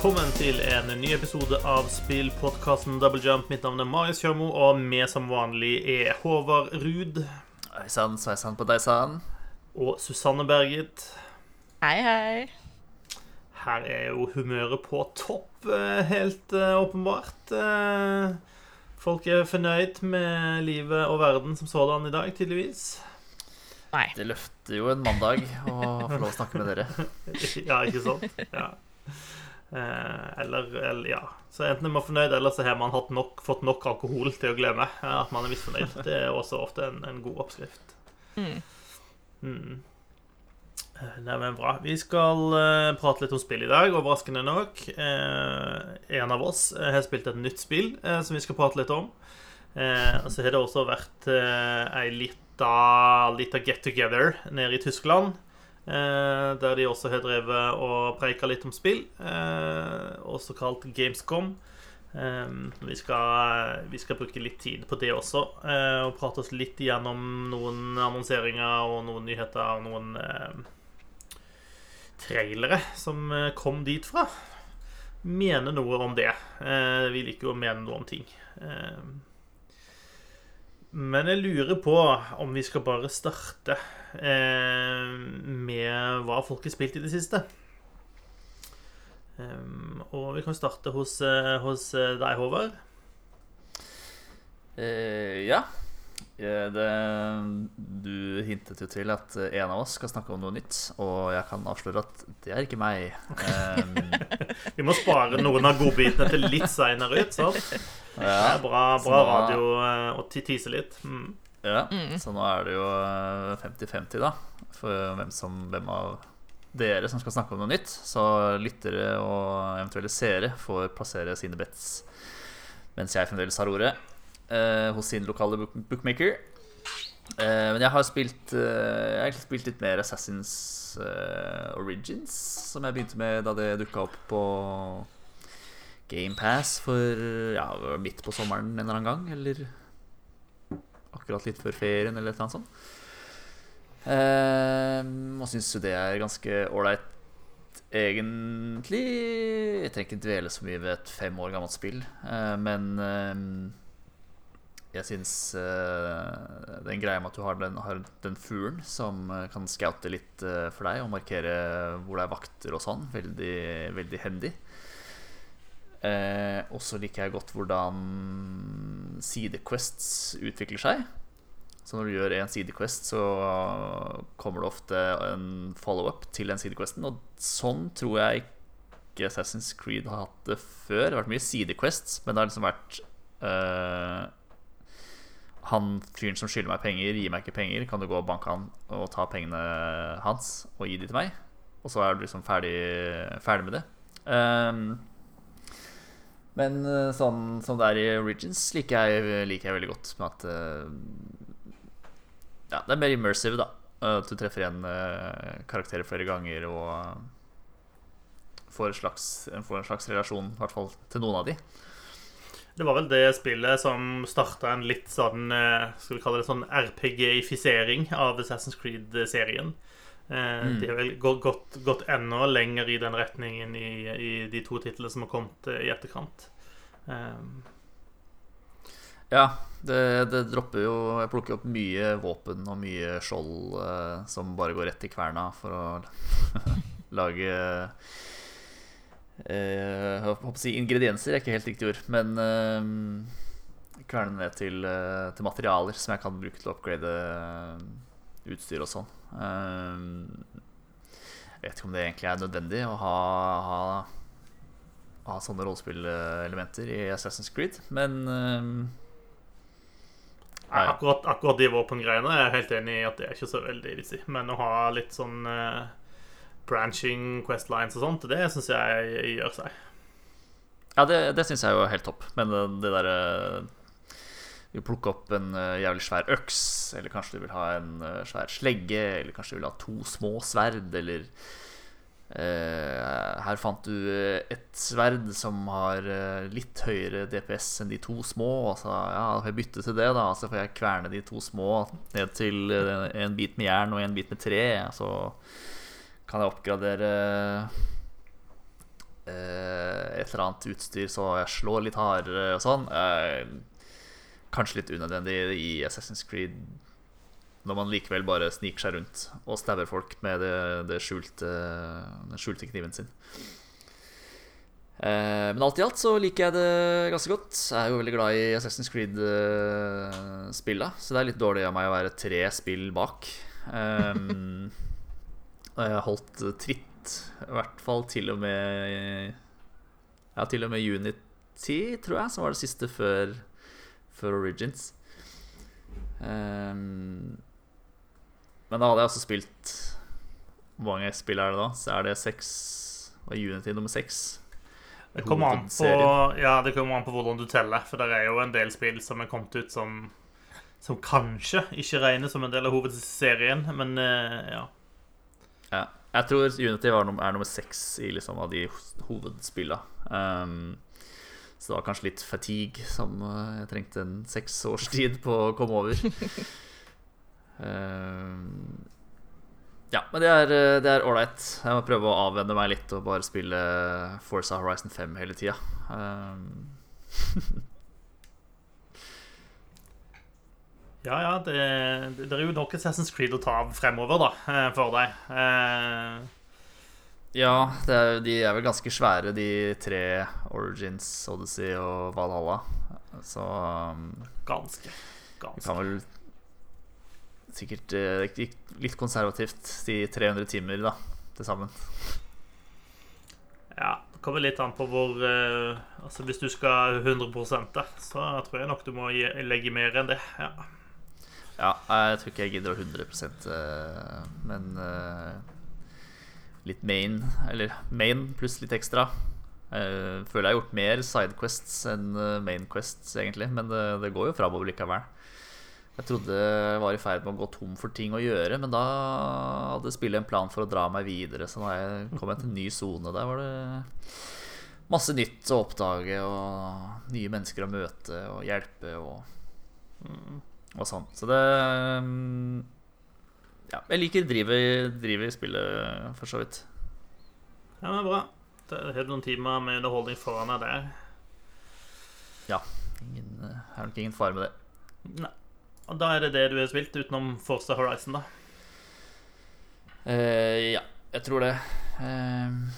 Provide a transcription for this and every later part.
Velkommen til en ny episode av spillpodkasten Double Jump. Mitt navn er Marius Kjørmo, og med som vanlig er Håvard Ruud Sveisann, sann, sveisann på deg sann. og Susanne Berget. Hei, hei. Her er jo humøret på topp, eh, helt eh, åpenbart. Eh, Folk er fornøyd med livet og verden som sådan i dag, tydeligvis. Nei. Det løfter jo en mandag å få lov å snakke med dere. Ja, ikke sant? Ja. Eh, eller, eller ja. Så enten er man fornøyd, eller så har man nok, fått nok alkohol til å glemme at man er misfornøyd. Det er også ofte en, en god oppskrift. Mm. Mm. Eh, Nei, men bra. Vi skal uh, prate litt om spill i dag, overraskende nok. Uh, en av oss uh, har spilt et nytt spill som vi skal prate litt om. Så har det også vært ei lita, lita get together nede i Tyskland. Eh, der de også har drevet og preika litt om spill, eh, også kalt Gamescom. Eh, vi, skal, vi skal bruke litt tid på det også, og prate oss litt gjennom noen annonseringer og noen nyheter og noen trailere som kom dit fra. Mene noe om det. Vi liker jo å mene noe om ting. Men jeg lurer på om vi skal bare starte eh, med hva folk har spilt i det siste. Um, og vi kan starte hos, eh, hos eh, deg, Håvard. Eh, ja. Eh, Det, du hintet jo til at en av oss skal snakke om noe nytt, og jeg kan avsløre at det er ikke meg. Um, Vi må spare noen av godbitene til litt seinere ut. Sant? Det er bra, bra nå, radio eh, å tise litt. Mm. ja, så nå er det jo eh, 50-50, da, for hvem, som, hvem av dere som skal snakke om noe nytt. Så lyttere og eventuelle seere får plassere sine bets mens jeg fremdeles har ordet, eh, hos sin lokale book bookmaker. Eh, men jeg har spilt eh, Jeg har egentlig spilt litt mer Assassins eh, Origins, som jeg begynte med da det dukka opp på GamePass for ja, midt på sommeren en eller annen gang. Eller akkurat litt før ferien, eller et eller annet sånt. Eh, og syns jo det er ganske ålreit, egentlig. Jeg trenger ikke dvele så mye ved et fem år gammelt spill, men jeg syns uh, den greia med at du har den, har den fuglen som eh, kan scoute litt uh, for deg og markere hvor det er vakter og sånn, veldig, veldig handy. Uh, og så liker jeg godt hvordan sidequests utvikler seg. Så når du gjør en sidequest, så kommer det ofte en follow-up til den sidequesten. Og sånn tror jeg ikke Assassin's Creed har hatt det før. Det har vært mye sidequests, men det har liksom vært Han fyren som skylder meg penger, gir meg ikke penger. Kan du gå og banke han og ta pengene hans og gi de til meg? Og så er du liksom ferdig, ferdig med det. Um, men eh, sånn som det er i Origins, liker jeg, liker jeg veldig godt. Med at uh, Ja, det er mer immersive, da. At du treffer igjen uh, karakterer flere ganger og får, slags, får en slags relasjon, i hvert fall til noen av de. Det var vel det spillet som starta en litt sånn eh, Skal vi kalle det sånn RPG-ifisering av Assassin's Creed-serien. Mm. De har vel gått, gått, enda lenger i den retningen i, i de to titlene som har kommet eh, i etterkant. Um. Ja, det, det dropper jo Jeg plukker opp mye våpen og mye skjold eh, som bare går rett i kverna for å lage eh, håper å si ingredienser er ikke helt riktig ord, men eh, kverne ned til, eh, til materialer som jeg kan bruke til å upgrade eh, utstyr og sånn. Eh, jeg vet ikke om det egentlig er nødvendig å ha, ha, ha sånne rollespillelementer i Assassin's Creed, men akkurat, akkurat de våpengreiene er jeg helt enig i at det er ikke så veldig vitsig. Men å ha litt sånn branching questlines og sånt, det syns jeg gjør seg. Ja, det, det syns jeg jo er helt topp. Men det, det derre Du plukker opp en eh, jævlig svær øks, eller kanskje du vil ha en eh, svær slegge, eller kanskje du vil ha to små sverd, eller eh, Her fant du eh, et sverd som har eh, litt høyere DPS enn de to små. Og så ja, får jeg bytte til det, da. Så får jeg kverne de to små ned til eh, en bit med jern og en bit med tre. Så kan jeg oppgradere eh, et eller annet utstyr så jeg slår litt hardere og sånn. Eh, kanskje litt unødvendig i Assassin's Creed når man likevel bare sniker seg rundt og stabber folk med det, det skjulte, den skjulte kniven sin. Eh, men alt i alt så liker jeg det ganske godt. Jeg er jo veldig glad i Assassin's Creed-spilla, så det er litt dårlig av meg å være tre spill bak. Um, holdt tritt, i hvert fall til og med Ja, til og med Unity, tror jeg, som var det siste før, før Origins. Um, men da hadde jeg også spilt Hvor mange spill er det da? Så er det seks Og Unity nummer seks. Det kommer, an på, ja, det kommer an på hvordan du teller. For det er jo en del spill som er kommet ut som, som kanskje ikke regnes som en del av hovedserien, men uh, ja. Jeg tror Unity var, er nummer seks i liksom, av de hovedspillene. Um, så det var kanskje litt fatigue som uh, jeg trengte en seks års tid på å komme over. um, ja, men det er ålreit. Jeg må prøve å avvenne meg litt og bare spille Forza Horizon 5 hele tida. Um. ja, ja, det, det, er jo nok Assassin's Creed å ta av fremover, da, eh, for deg. Eh. Ja, er, de er vel ganske svære, de tre Origins, Odyssey og Valhalla. Så um, Ganske. Ganske. Vi kan vel sikkert eh, litt konservativt de 300 timer da, til sammen. Ja, det kommer litt an på hvor uh, Altså Hvis du skal 100 da, så tror jeg nok du må legge mer enn det. Ja, ja jeg tror ikke jeg gidder 100 uh, men uh, litt main, eller main pluss litt ekstra. Jeg føler jeg har gjort mer sidequests enn mainquests, egentlig, men det, går jo framover likevel. Jeg trodde jeg var i ferd med å gå tom for ting å gjøre, men da hadde spillet en plan for å dra meg videre. Så da kom jeg til en ny sone. Der var det masse nytt å oppdage, og nye mennesker å møte og hjelpe og, og sånn. Så det Ja, jeg liker drivet, drive i spillet, for så vidt. Ja, men bra. Det er noen timer med underholdning foran deg der. Ja. Ingen, er nok ingen fare med det. Nei. Og da er det det du har spilt, utenom Forza Horizon, da? Uh, ja, jeg tror det. Uh,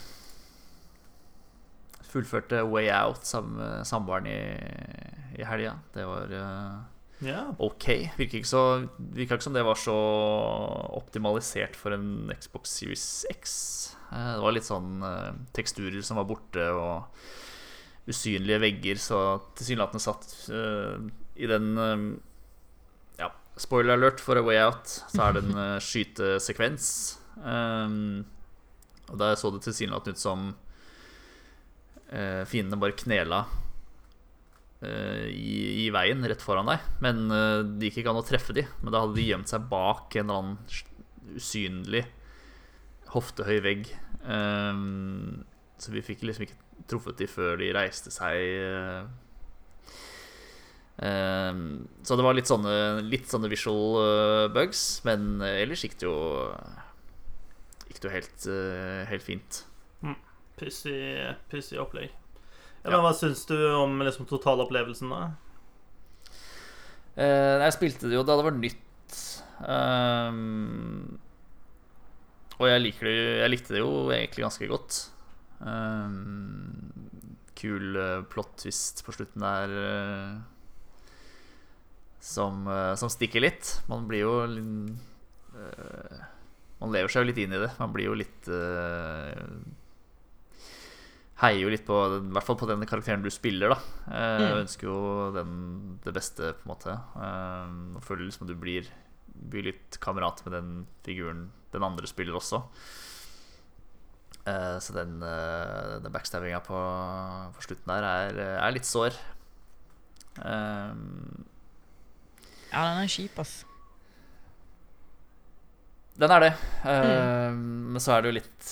fullførte Way Out sammen med samboeren i, i helga. Det var uh, ja. ok. Virka ikke, så, virka ikke som det var så optimalisert for en Xbox Series X. det var litt sånn teksturer som var borte, og usynlige vegger, så tilsynelatende satt i den Spoiler alert for A Way Out, så er det en uh, skytesekvens. Um, og der så det tilsynelatende ut som uh, fiendene bare knela uh, i, i, veien rett foran deg. Men uh, det gikk ikke an å treffe de Men da hadde de gjemt seg bak en eller annen usynlig hoftehøy vegg. Um, så vi fikk liksom ikke truffet de før de reiste seg Um, så det var litt sånne, litt sånne visual eh, bugs, men ellers gikk det jo Gikk det jo helt, eh, helt fint. Mm. Pussig opplegg. Ja, men Hva syns du om liksom, totalopplevelsen, da? Uh, jeg spilte det jo da det var nytt. Um, og jeg, liker det, jeg likte det jo egentlig ganske godt. Um, kul uh, plot twist på slutten der. Uh, som, uh, som, stikker litt. Man blir jo Man lever seg jo litt inn i det. Man blir jo litt Heier jo litt på I hvert fall på den karakteren du spiller, da. Uh, mm. Ønsker jo den, det beste, på en måte. Uh, og føler liksom du blir, blir litt kamerat med den figuren den andre spiller også. Uh, så den, uh, den backstabbinga på, på, slutten der er, er litt sår. Um, ja, den er kjip, ass. Den er det. Uh, Men så er det jo litt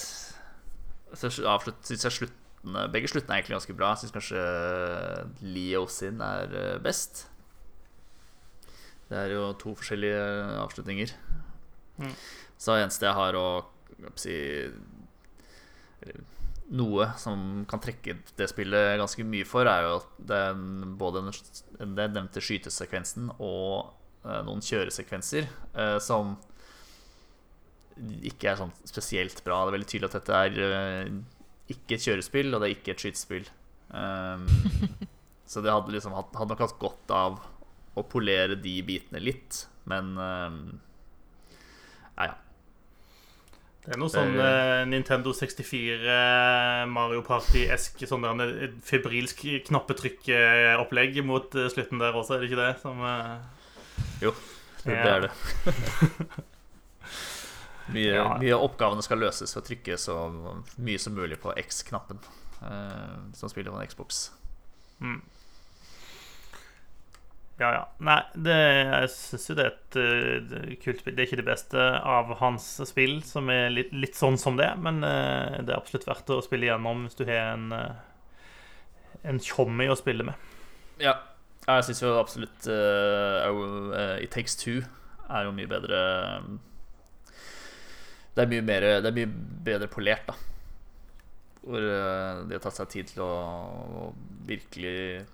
Så syns jeg sluttene Begge sluttene er egentlig ganske bra. Jeg syns kanskje Leo sin er eh, best. Det er jo to forskjellige avslutninger. Mm. Så det eneste jeg har å si, noe som kan trekke det spillet ganske mye for, er jo at den, både den, den nevnte skytesekvensen og eh, noen kjøresekvenser eh, som ikke er sånn spesielt bra. Det er veldig tydelig at dette er eh, ikke et kjørespill, og det er ikke et skytespill. Um, så det hadde, liksom, hadde nok hatt godt av å polere de bitene litt, men um, ja, ja. Det er noe sånn eh, Nintendo 64 eh, Mario Party-esk sånn der en- et febrilsk knappetrykkopplegg mot eh, slutten der også, er det ikke det? Som, eh, Jo, det Ja. er det. mye, Ja. mye av oppgavene skal løses ved å trykke så mye som mulig på X-knappen, Uh, som spiller på en Xbox. mm. Ja, ja. Nei, det, jeg syns jo det er et uh, kult spill. Det er ikke det beste av hans spill, som er litt, litt sånn som det, men uh, det er absolutt verdt å spille gjennom hvis du har en uh, en tjommi å spille med. Ja, jeg syns jo absolutt uh, It Takes Two er jo mye bedre Det er mye, mer, det er mye bedre polert, da. Hvor eh, de har tatt seg tid til å, å virkelig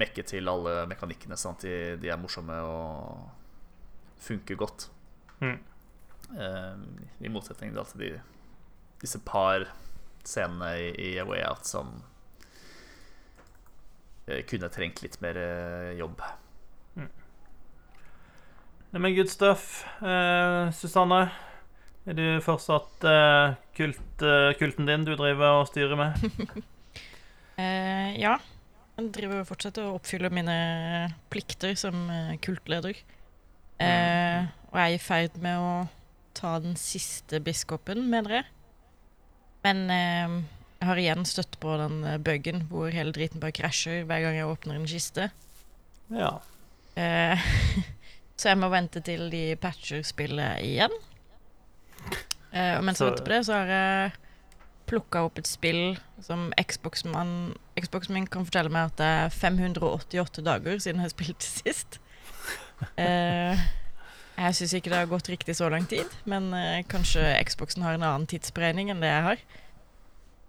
mekke til alle mekanikkene, sånn at de, de er morsomme og funker godt. Mm. Eh, I motsetning da til de, disse par scenene i, i A Way Out som uh, kunne trengt litt mer uh, jobb. Det med good stuff. Susanne, er du fortsatt uh, kult, uh, kulten din du driver og styrer med? uh, ja. Jeg driver og fortsetter å oppfylle mine plikter som kultleder. Mm. og jeg er i ferd med å ta den siste biskopen, mener jeg. Men jeg har igjen støtt på den buggen hvor hele driten bare krasjer hver gang jeg åpner en kiste. Ja. Så jeg må vente til de patcher spillet igjen. Eh, og mens Så- jeg venter på det, så har jeg plukka opp et spill som Xbox-mannen Xbox min kan fortelle meg at det er 588 dager siden jeg spilte sist. Uh, jeg syns ikke det har gått riktig så lang tid, men uh, kanskje Xboxen har en annen tidsberegning enn det jeg har.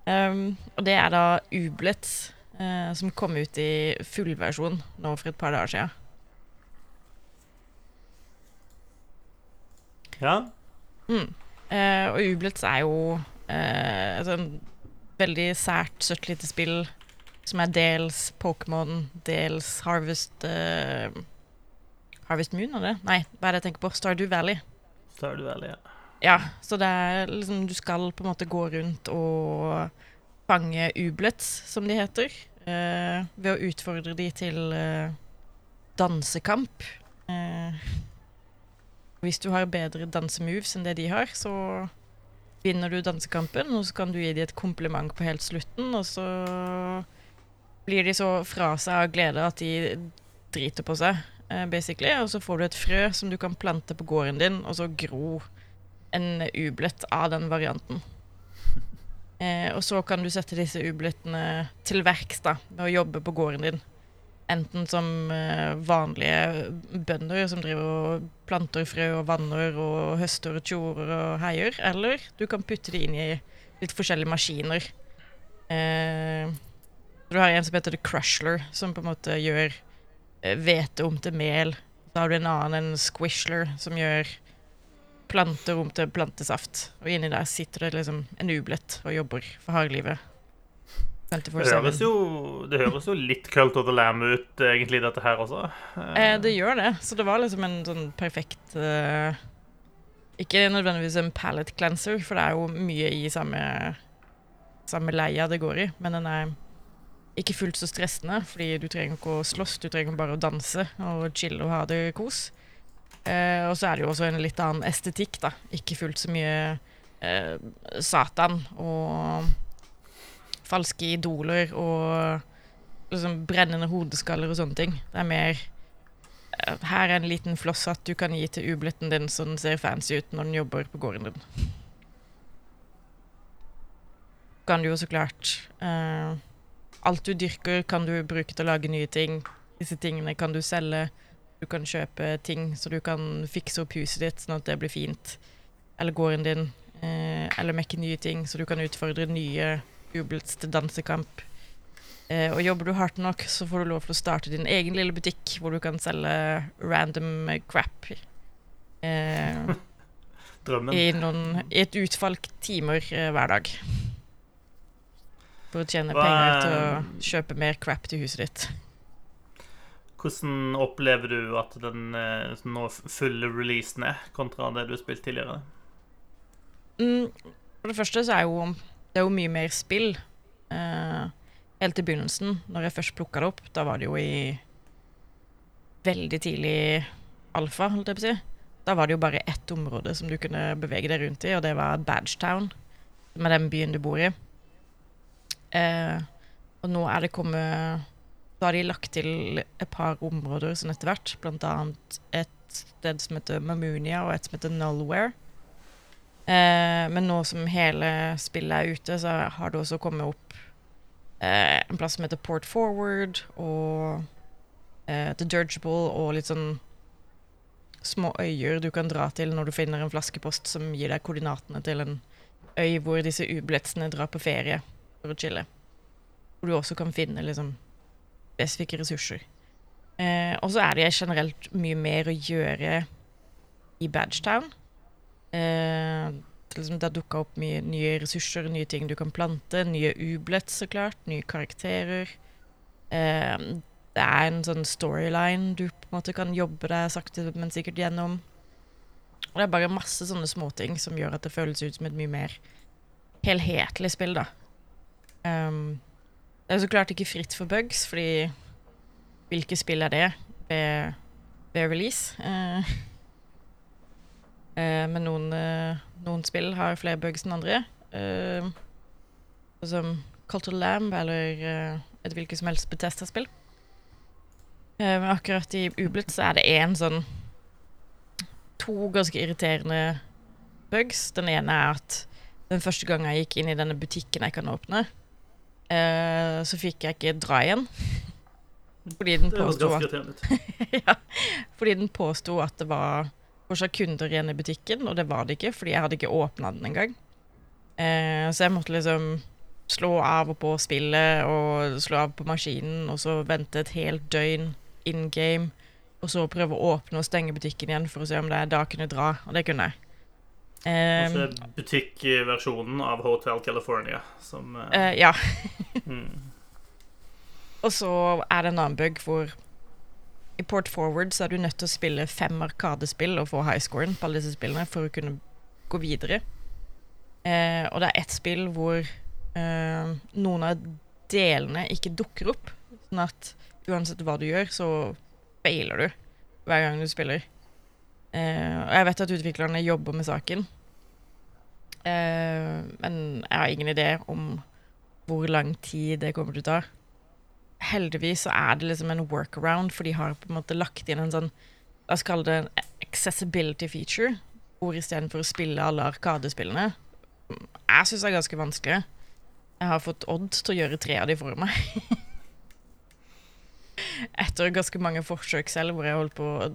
Um, og det er da Ublets, uh, som kom ut i fullversjon nå for et par dager siden. ja. Mm. Eh, og Ublets er jo uh, et sånn veldig sært, søtt lite spill som er dels Pokémon, dels Harvest uh, Harvest Moon, er det? Nei, hva er det jeg tenker på? Stardew Valley. Stardew Valley, ja. Ja, så det er liksom Du skal på en måte gå rundt og fange ublets, som de heter, eh, ved å utfordre de til eh, dansekamp. Hvis du har bedre dansemoves enn det de har, så vinner du dansekampen, og så kan du gi dem et kompliment på helt slutten, og så blir de så fra seg av glede at de driter på seg, eh, basically, og så får du et frø som du kan plante på gården din, og så gro en ublet av den varianten. Eh, og så kan du sette disse ublettene til verks da, med å jobbe på gården din. Enten som eh, vanlige bønder som driver og planter frø og vanner og høster og tjorer og heier, eller du kan putte det inn i litt forskjellige maskiner. Eh, du har en som heter The Crushler, som på en måte gjør eh, hvete om til mel. Da har du en annen, en Squishler, som gjør planter om til plantesaft. Og inni der sitter det liksom en ublett og jobber for hardlivet. Det høres, jo, det høres jo litt Cult of the Lamb ut, egentlig, dette her også. Eh, det gjør det. Så det var liksom en sånn perfekt eh, Ikke nødvendigvis en palette cleanser, for det er jo mye i samme, samme leia det går i, men den er ikke fullt så stressende, fordi du trenger ikke å slåss, du trenger bare å danse og chille og ha det kos. Eh, og så er det jo også en litt annen estetikk, da. Ikke fullt så mye eh, Satan og falske idoler og liksom brennende hodeskaller og sånne ting. Det er mer eh, Her er en liten flosshatt du kan gi til ubletten din så den ser fancy ut når den jobber på gården din. Kan du jo så klart uh, Alt du dyrker, kan du bruke til å lage nye ting. Disse tingene kan du selge. Du kan kjøpe ting så du kan fikse opp huset ditt sånn at det blir fint. Eller gården din. Eh, eller mekke nye ting så du kan utfordre nye Ublets til dansekamp. Eh, og jobber du hardt nok, så får du lov til å starte din egen lille butikk hvor du kan selge random crap. Eh, Drømmen. i, noen, I et utvalgt timer eh, hver dag. For å tjene Hva penger til å kjøpe mer crap til huset ditt. Hvordan opplever du at den eh, nå fulle releasen er, kontra det du har spilt tidligere? Mm, for det første så er jo det er jo mye mer spill. Uh, helt i begynnelsen, når jeg først plukka det opp, da var det jo i veldig tidlig alfa, holdt jeg på å si. Da var det jo bare ett område som du kunne bevege deg rundt i, og det var Badgetown, som er den byen du bor i. Uh, og nå er det kommet Da har de lagt til et par områder sånn etter hvert, blant annet et sted som heter Mamunia, og et som heter Nullware. Eh, men nå som hele spillet er ute, så har det også kommet opp eh, en plass som heter Port Forward, og eh, The Dirigible, og litt sånn små øyer du kan dra til når du finner en flaskepost som gir deg koordinatene til en øy hvor disse ubletsene drar på ferie for å chille. Hvor du også kan finne liksom spesifikke ressurser. Eh, og så er det generelt mye mer å gjøre i Badgetown. Eh, liksom, det har dukka opp mye nye ressurser, nye ting du kan plante, nye ublets, så klart, nye karakterer. Eh, det er en sånn storyline du på en måte kan jobbe deg sakte, men sikkert gjennom. Og det er bare masse sånne småting som gjør at det føles ut som et mye mer helhetlig spill, da. Um, det er så klart ikke fritt for bugs, fordi hvilke spill er det ved, ved release? Eh, men noen, eh, noen spill har flere bugs enn andre. Eh, som Cult Lamb eller eh, et hvilket som helst Betesta-spill. Eh, men akkurat i Ublet så er det én sånn To ganske irriterende bugs. Den ene er at den første gangen jeg gikk inn i denne butikken jeg kan åpne, eh, så fikk jeg ikke dra igjen. Fordi den påsto at, ja, fordi den påsto at det var fortsatt kunder igjen i butikken, og det var det ikke, fordi jeg hadde ikke åpna den engang. Eh, så jeg måtte liksom slå av og på spillet og slå av på maskinen, og så vente et helt døgn in game, og så prøve å åpne og stenge butikken igjen for å se om det da kunne dra, og det kunne jeg. Eh, Altså butikkversjonen av Hotel California, som eh, eh, ja. mm. Og så er det en annen bug hvor i Port Forward så er du nødt til å spille fem arkadespill og få highscoren på alle disse spillene for å kunne gå videre. Eh, og det er ett spill hvor eh, noen av delene ikke dukker opp. Sånn at uansett hva du gjør, så feiler du hver gang du spiller. Eh, og jeg vet at utviklerne jobber med saken. Eh, men jeg har ingen idé om hvor lang tid det kommer til å ta heldigvis så er det liksom en workaround, for de har på en måte lagt inn en sånn La oss kalle det en accessibility feature, hvor istedenfor å spille alle Arkadespillene Jeg syns det er ganske vanskelig. Jeg har fått Odd til å gjøre tre av de for meg. Etter ganske mange forsøk selv hvor jeg holdt på å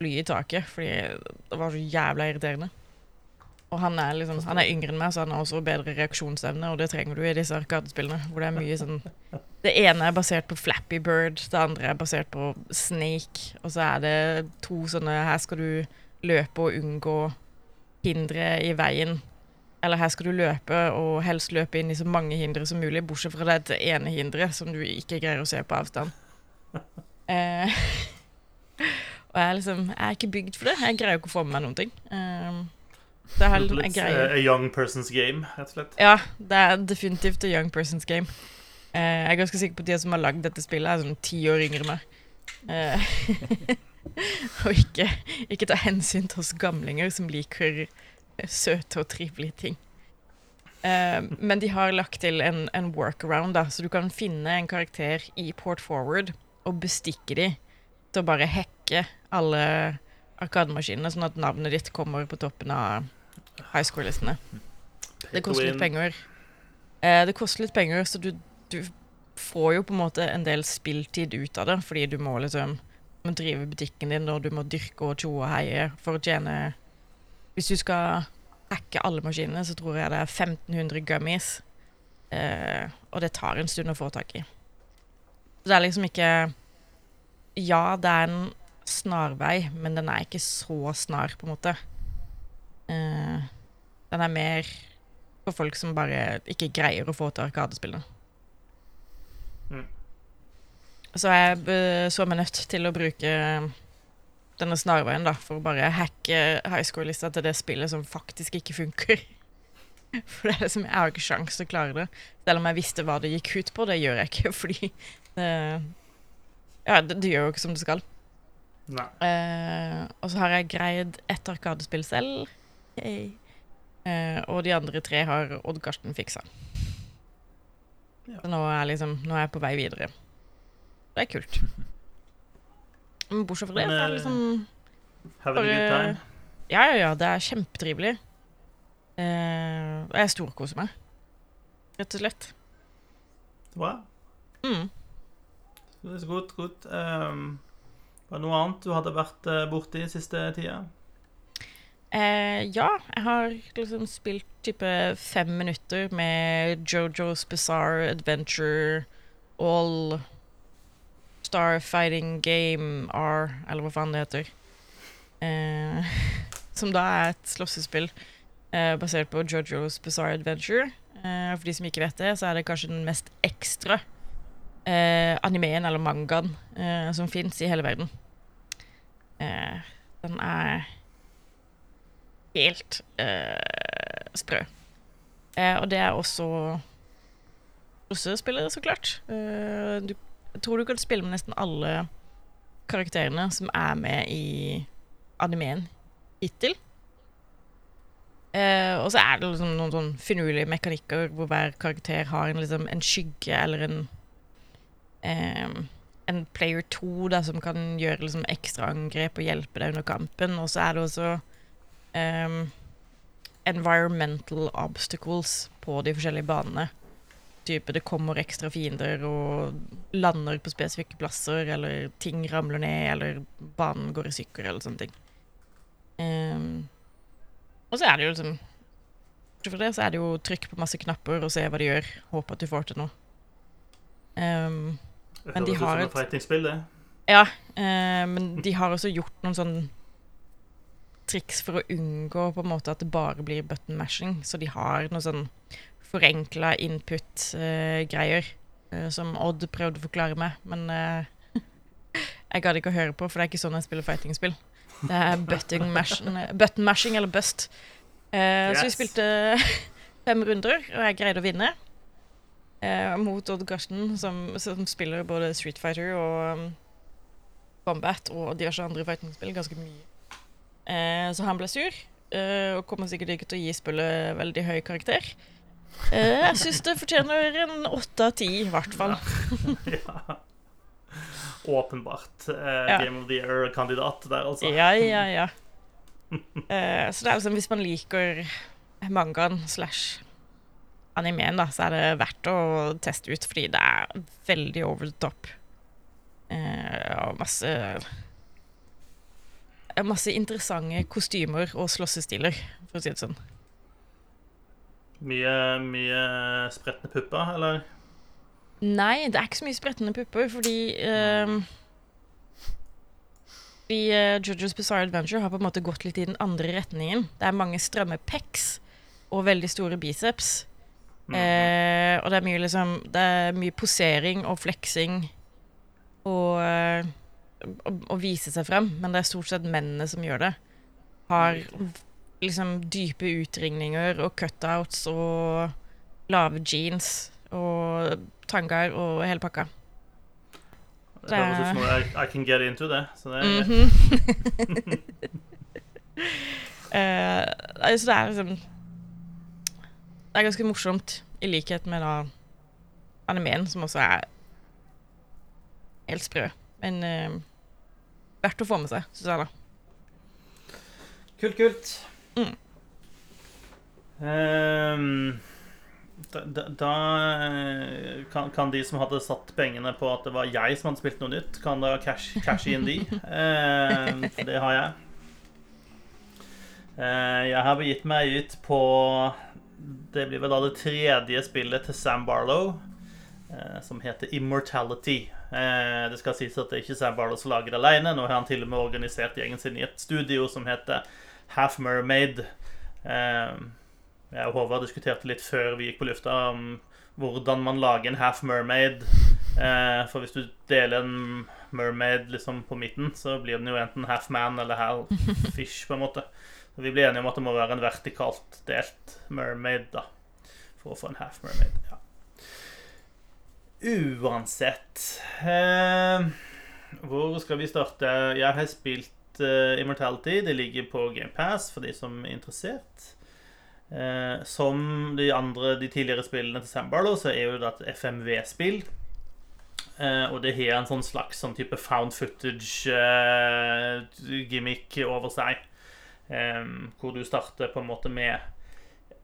fly i taket fordi det var så jævla irriterende. Og han er liksom Han er yngre enn meg, så han har også bedre reaksjonsevne, og det trenger du i disse arkadespillene, hvor det er mye sånn Det ene er basert på Flappy Bird, det andre er basert på Snake, og så er det to sånne Her skal du løpe og unngå hindre i veien. Eller her skal du løpe og helst løpe inn i så mange hindre som mulig, bortsett fra det ene hinderet som du ikke greier å se på avstand. Eh, og jeg liksom Jeg er ikke bygd for det. Jeg greier ikke å få med meg noen ting. Eh, det er Litt greier eh, a young person's game, rett og slett. ja, det er definitivt a young person's game. Uh, jeg er ganske sikker på at de som har lagd dette spillet, er sånn ti år yngre enn meg. Uh, og ikke, ikke ta hensyn til oss gamlinger som liker søte og trivelige ting. Uh, men de har lagt til en, en workaround, da, så du kan finne en karakter i Port Forward og bestikke de til å bare hacke alle arkademaskinene, sånn at navnet ditt kommer på toppen av high score-listene. Det koster litt penger. Eh, det koster litt penger, så du, du får jo på en måte en del spilltid ut av det, fordi du må liksom må drive butikken din, og du må dyrke og tjoe og heie for å tjene Hvis du skal hacke alle maskinene, så tror jeg det er 1500 gummies Eh, og det tar en stund å få tak i. Så det er liksom ikke Ja, det er en snarvei, men den er ikke så snar, på en måte. Eh, den er mer for folk som bare ikke greier å få til arkadespillene. Mm. Så jeg eh, så meg nødt til å bruke denne snarveien da, for å bare hacke highscore-lista til det spillet som faktisk ikke funker. For det er liksom, jeg har ikke sjans til å klare det. Selv om jeg visste hva det gikk ut på. Det gjør jeg ikke, fordi det, Ja, det, det gjør jo ikke som det skal. Nei. Uh, og så har jeg greid ett arkadespill selv. Yay. Eh, og de andre tre har Odd Karsten fiksa. Ja. Så nå er, liksom, nå er jeg på vei videre. Det er kult. Men bortsett fra det, så er det liksom a good Bare- time. Ja, ja, ja, det er kjempetrivelig. Eh, og jeg storkoser meg, rett og slett. Bra. Mm. Det er så godt, godt. Um, var det noe annet du hadde vært uh, borti siste tida? Eh, ja, jeg har liksom spilt type fem minutter med Jojo's Bizarre Adventure All Star Fighting Game R, eller hva faen det heter. Eh, som da er et slåssespill eh, basert på Jojo's Bizarre Adventure. Eh, for de som ikke vet det, så er det kanskje den mest ekstra eh, animeen eller mangaen eh, som fins i hele verden. Den er helt eh, sprø. Eh, og det er også russespillere, så klart. Eh, du, jeg tror du kan spille med nesten alle karakterene som er med i animeen hittil. Eh, og så er det liksom noen sånn finurlige mekanikker hvor hver karakter har en, liksom, en skygge eller en eh, en player 2 da, som kan gjøre liksom, ekstraangrep og hjelpe deg under kampen. Og så er det også um, environmental obstacles på de forskjellige banene. Type det kommer ekstra fiender og lander på spesifikke plasser, eller ting ramler ned, eller banen går i stykker, eller sånne ting. Um, og så er det jo liksom fra det, så er det jo trykk på masse knapper og se hva de gjør. Håpe at du får til noe. Um, Men de har et- ja, uh, men de har også gjort noen sånn triks for å unngå på en måte at det bare blir button mashing. Så de har noe sånn forenkla input-greier eh, som Odd prøvde å forklare meg, men uh, jeg gadd ikke å høre på, for det er ikke sånn jeg spiller fighting-spill. Det er button mashing, button mashing eller bust. Yes. Så vi spilte fem runder, og jeg greide å vinne. Eh, mot Odd Karsten, som, som spiller både Street Fighter og um, Bombat og diverse andre fighting-spill ganske mye. Eh, så han ble sur, eh, og kommer sikkert ikke til å gi spillet veldig høy karakter. Eh, jeg syns det fortjener en åtte av ti, i hvert fall. ja. Åpenbart. Eh, Ja. Game of the Year-kandidat der, altså. Ja, ja, ja. Eh, så det er liksom, hvis man liker mangaen slash animeen, da, så er det verdt å teste ut, fordi det er veldig over the top. Eh, og masse Masse interessante kostymer og slåssestiler, for å si det sånn. Mye, mye spretne pupper, eller? Nei, det er ikke så mye spretne pupper, fordi um, fordi Jojo's Bizarre Adventure har på en måte gått litt i den andre retningen. Det er mange stramme pecs og veldig store biceps. Mm. Uh, og det er mye liksom Det er mye posering og fleksing og eh, å, å vise seg frem, men det er stort sett mennene som gjør det. Har liksom dype utringninger og cutouts og lave jeans og tangaer og hele pakka. Det høres ut som noe I, can get into det. Så det er mm -hmm. uh, nei, så det er liksom Det er ganske morsomt, i likhet med da animeen, som også er helt sprø. Men eh, verdt å få med seg, syns jeg, da. Kult, kult. Mm. Um, da da, eh, kan, kan de som hadde satt pengene på at det var jeg som hadde spilt noe nytt, kan da cash, cashe inn de. um, for det har jeg. Uh, jeg har begitt meg ut på det blir vel da det tredje spillet til Sam Barlow, som heter Immortality. Eh, det skal sies at det er ikke Sam Barlow som lager det alene. Nå har han til og med organisert gjengen sin i et studio som heter Half Mermaid. Eh, jeg og Håvard diskuterte litt før vi gikk på lufta om hvordan man lager en half mermaid. Eh, for hvis du deler en mermaid liksom på midten, så blir den jo enten half man eller half fish, på en måte. Så vi blir enige om at det må være en vertikalt delt mermaid, da. For å få en half mermaid. Ja. Uansett eh, Hvor skal vi starte? Jeg har spilt eh, Immortality. Det ligger på GamePass for de som er interessert. Eh, som de andre, de tidligere spillene til Sam så er jo det et FMV-spill. Eh, og det har en sånn slags sånn type found footage-gimmick eh, over seg. Eh, hvor du starter på en måte med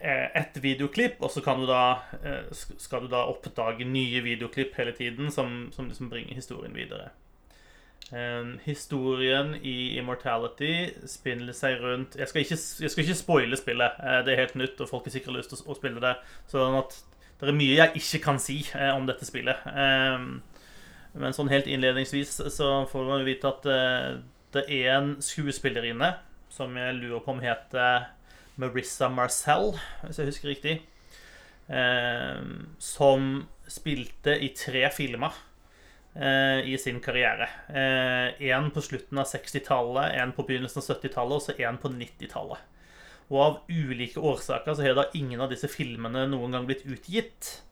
ett videoklipp, og så du da, eh, skal du da oppdage nye videoklipp hele tiden som, som liksom bringer historien videre. Um, historien i Immortality spinner seg rundt Jeg skal ikke, jeg skal ikke spoile spillet. Det er helt nytt, og folk har sikkert lyst til å, spille det. Sånn at det er mye jeg ikke kan si om dette spillet. Men sånn helt innledningsvis så får man vite at det er en skuespillerinne som jeg lurer på om heter Marissa Marcel, hvis jeg husker riktig, som spilte i tre filmer Eh, i sin karriere. Én eh, på slutten av 60-tallet, én på begynnelsen av 70-tallet og så én på 90-tallet. Og av ulike årsaker så har da ingen av disse filmene noen gang blitt utgitt.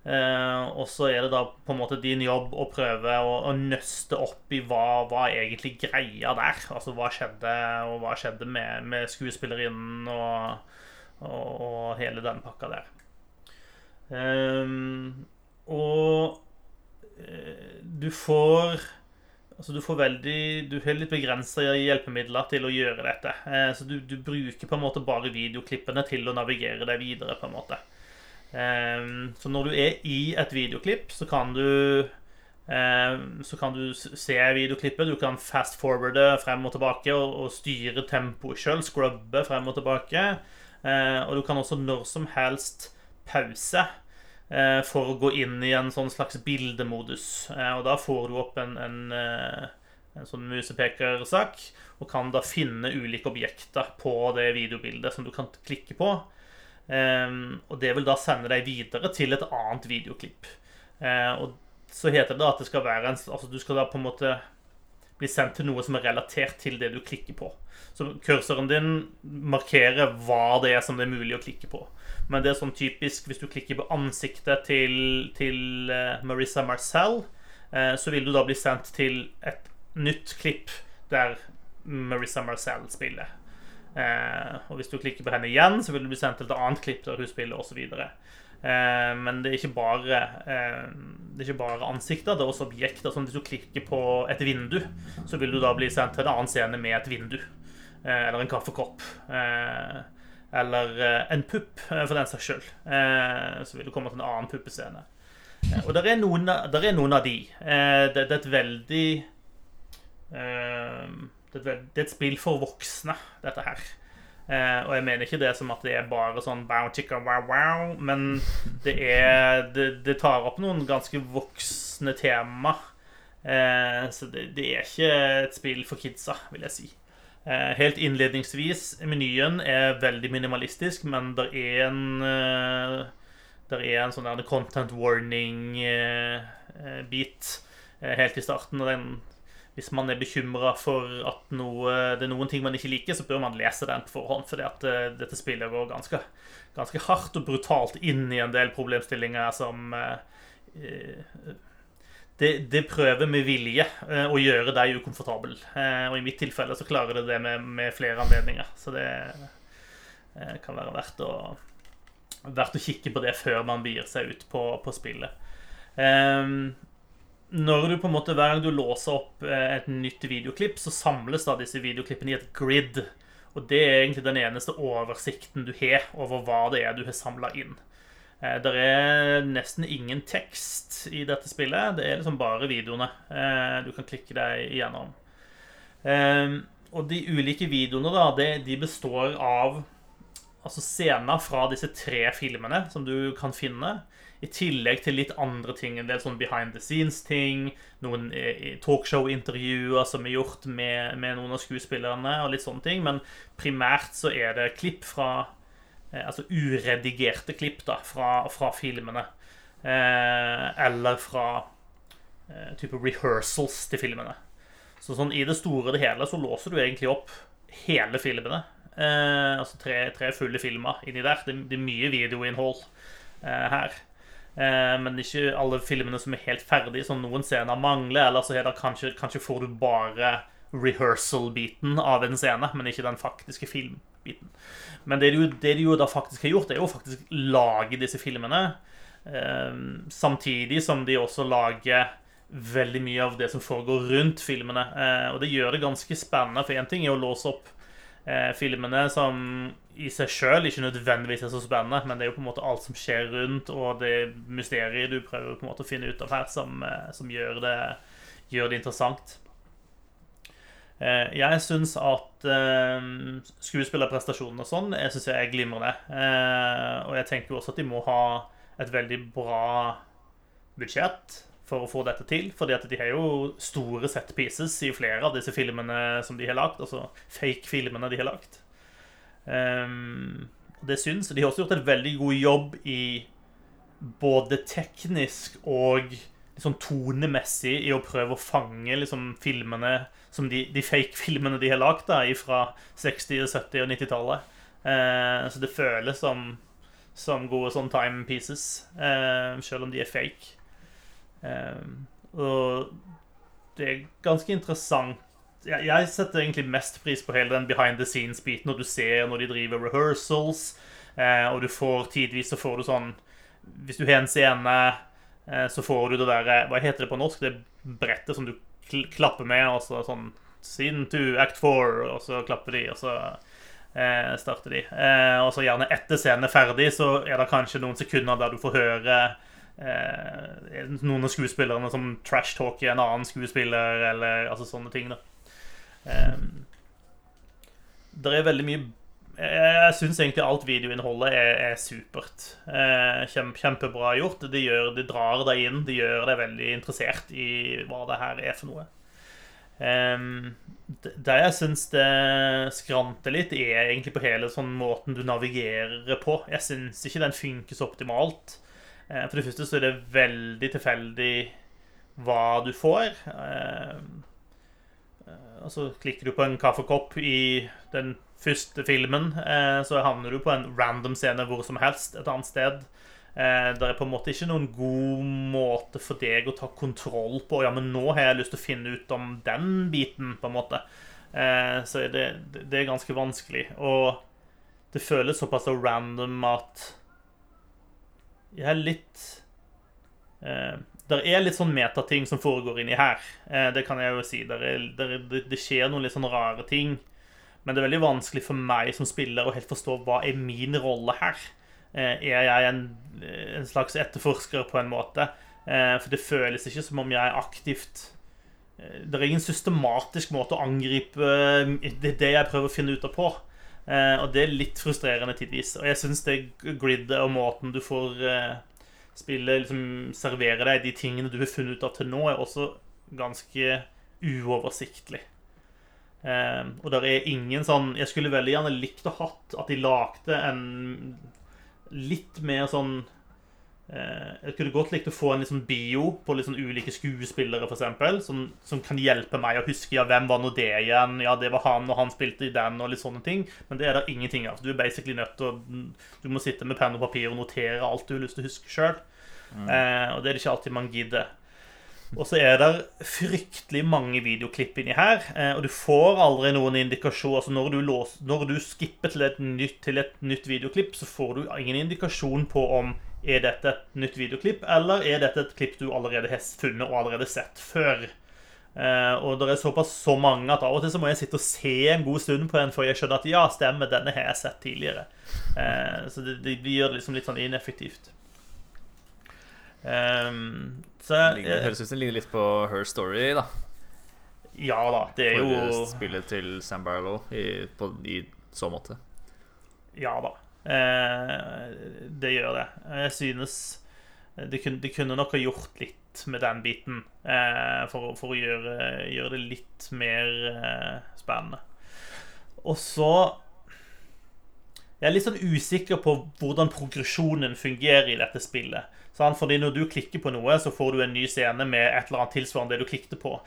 Eh, og så er det da på en måte din jobb å prøve å, å nøste opp i hva var egentlig greia der. Altså hva skjedde, og hva skjedde med, med skuespillerinnen og, og, og, hele den pakka der. Um, og du får Altså Du får veldig Du har litt begrensa hjelpemidler til å gjøre dette. Eh, så du, du, bruker på en måte bare videoklippene til å navigere deg videre. på en måte eh, Så når du er i et videoklipp, så kan du eh, så kan du se videoklippet. Du kan fast forwarde frem og tilbake og, styre tempoet sjøl. Scrubbe frem og tilbake. Og du kan også når som helst pause for å gå inn i en sånn slags bildemodus. Og da får du opp en, en, eh, en sånn musepekersak, og kan da finne ulike objekter på det videobildet som du kan klikke på. Og det vil da sende deg videre til et annet videoklipp. Og så heter det da at det skal være en Altså du skal da på en måte bli sendt til noe som er relatert til det du klikker på. Så kursoren din markerer hva det er som det er mulig å klikke på. Men det er sånn typisk hvis du klikker på ansiktet til, til uh, Marissa Marcel, uh, så vil du da bli sendt til et nytt klipp der Marissa Marcel spiller. Uh, og hvis du klikker på henne igjen, så vil du bli sendt til et annet klipp der hun spiller, osv. Eh, men det er ikke bare Det er ikke bare ansikter, det er også objekter. Sånn hvis du klikker på et vindu, så vil du da bli sendt til en annen scene med et vindu. eller en kaffekopp. Uh, eller eh, en pupp, eh, for den saks skyld. Eh, så vil du komme til en annen puppescene. Og der er, noen, der er noen av de. Det, det er et veldig det er et spill for voksne, dette her. og jeg mener ikke det som at det er bare sånn wow, chicka, wow, wow, men det er det, det, tar opp noen ganske voksne tema. så det, det, er ikke et spill for kidsa, vil jeg si. Eh, helt innledningsvis, menyen er veldig minimalistisk, men det er en eh, Der er en sånn content warning-bit eh, helt i starten. Den, hvis man er bekymra for at noe, det er noen ting man ikke liker, så bør man lese den på forhånd. For dette spillet går ganske, ganske hardt og brutalt inn i en del problemstillinger som det, det, prøver med vilje eh, å gjøre deg ukomfortabel. Eh, og i mitt tilfelle så klarer det det med, med flere anledninger. Så det eh, kan være verdt å, verdt å, kikke på det før man begir seg ut på, på spillet. Når du på en måte Hver gang du låser opp et nytt videoklipp, så samles da disse videoklippene i et grid. Og det er egentlig den eneste oversikten du har over hva det er du har samla inn. Eh, det er nesten ingen tekst i dette spillet. Det er liksom bare videoene eh, du kan klikke deg igjennom. Ehm, og de ulike videoene da, de består av altså scener fra disse tre filmene som du kan finne. I tillegg til litt andre ting. En del sånn behind the scenes-ting. Noen eh, talkshow-intervjuer som er gjort med, med, noen av skuespillerne. og litt sånne ting, Men primært så er det klipp fra eh, Altså uredigerte klipp da, fra, fra filmene. Eh, eller fra eh, type rehearsals til filmene. Så sånn i det store og det hele så låser du egentlig opp hele filmene. Eh, altså tre, tre, fulle filmer inni der. Det, det er mye videoinnhold eh, her. Eh, men ikke alle filmene som er helt ferdige. som noen scener mangler, eller så kanskje, kanskje får du bare rehearsal-biten av en scene, men ikke den faktiske filmbiten. Men det de, det de jo da faktisk har gjort, er jo faktisk lage disse filmene. Eh, samtidig som de også lager veldig mye av det som foregår rundt filmene. Eh, og det gjør det ganske spennende, for én ting er å låse opp eh, filmene som i seg sjøl ikke nødvendigvis er så spennende, men det er jo på en måte alt som skjer rundt, og det mysteriet du prøver på en måte å finne ut av her, som, eh, som gjør, det, gjør, det, interessant. Eh, jeg syns at eh, skuespillerprestasjonen og sånn jeg synes jeg er glimrende. Og jeg tenker jo også at de må ha et veldig bra budsjett for å få dette til. fordi at de har jo store set pieces i flere av disse filmene som de har lagt. Altså fake-filmene de har lagt. Um, det syns. De har også gjort en veldig god jobb i både teknisk og liksom tonemessig i å prøve å fange liksom, filmene som de, de fake-filmene de har lagd fra 60-, 70- og 90-tallet. Uh, ehm, så det føles som, som gode sånn time pieces, uh, selv om de er fake. Um, og det er ganske interessant jeg, setter egentlig mest pris på hele den behind the scenes-biten når du ser når de driver rehearsals, eh, og du får tidvis så får du sånn Hvis du har en scene, eh, så får du det der eh, Hva heter det på norsk? Det brettet som du kl klapper med, og så sånn Scene to act four, og så klapper de, og så eh, starter de. Eh, og så gjerne etter scenen er ferdig, så er det kanskje noen sekunder der du får høre eh, noen av skuespillerne som trash-talker en annen skuespiller, eller altså sånne ting. da Um, det er veldig mye Jeg syns egentlig alt videoinnholdet er, er supert. Uh, kjempe, kjempebra gjort. Det, gjør, de drar deg inn. Det gjør deg veldig interessert i hva det her er for noe. Um, det jeg syns det skranter litt, er egentlig på hele sånn måten du navigerer på. Jeg syns ikke den funker så optimalt. Uh, for det første så er det veldig tilfeldig hva du får. Uh, og så klikker du på en kaffekopp i den første filmen, eh, så havner du på en random scene hvor som helst et annet sted. Eh, det er på en måte ikke noen god måte for deg å ta kontroll på Ja, men nå har jeg lyst til å finne ut om den biten, på en måte. Eh, så det, det er ganske vanskelig. Og det føles såpass random at jeg er litt det er litt sånn metating som foregår inni her. Eh, det kan jeg jo si. Der er, der, det, det skjer noen litt sånn rare ting. Men det er veldig vanskelig for meg som spiller å helt forstå hva er min rolle her. Eh, er jeg en, en slags etterforsker på en måte? Eh, for det føles ikke som om jeg er aktivt Det er ingen systematisk måte å angripe det jeg prøver å finne ut av på. Og det er litt frustrerende tidvis. Og jeg syns det gridet og måten du får spillet liksom serverer deg de tingene du har funnet ut av til nå, er også ganske uoversiktlig. Um, og der er ingen sånn Jeg skulle veldig gjerne likt å hatt at de lagde en litt mer sånn Jeg kunne godt likt å få en liksom bio på sånn ulike skuespillere, f.eks. Som, som kan hjelpe meg å huske ja, hvem var nå det igjen. Ja, det var han, og han spilte i den, og litt sånne ting. Men det er det ingenting av. Du er basically nødt til å Du må sitte med penn og papir og notere alt du har lyst til å huske sjøl. Mm. Eh, og det er det ikke alltid man gidder. Og så er det fryktelig mange videoklipp inni her, eh, og du får aldri noen indikasjon. Altså når du, lås, når du skipper til et, nytt, til et nytt videoklipp, så får du ingen indikasjon på om er dette et nytt videoklipp, eller er dette et klipp du allerede har funnet og allerede sett før. Eh, og det er såpass så mange at av og til så må jeg sitte og se en god stund på en før jeg skjønner at ja, stemmer, denne har jeg sett tidligere. Eh, så det, det, gjør det liksom litt sånn ineffektivt. Um, så, det høres ut som det ligner litt på Her Story, da. Ja da, det er jo Spillet til Sam Barlow i, på, i så måte. Ja da. Eh, det gjør det. Jeg synes de kunne, de kunne nok ha gjort litt med den biten eh, for, for, å gjøre, gjøre, det litt mer eh, spennende. Og så Jeg er litt sånn usikker på hvordan progresjonen fungerer i dette spillet. Sånn, fordi når du klikker på noe, så får du en ny scene med et eller annet tilsvarende det du klikket på.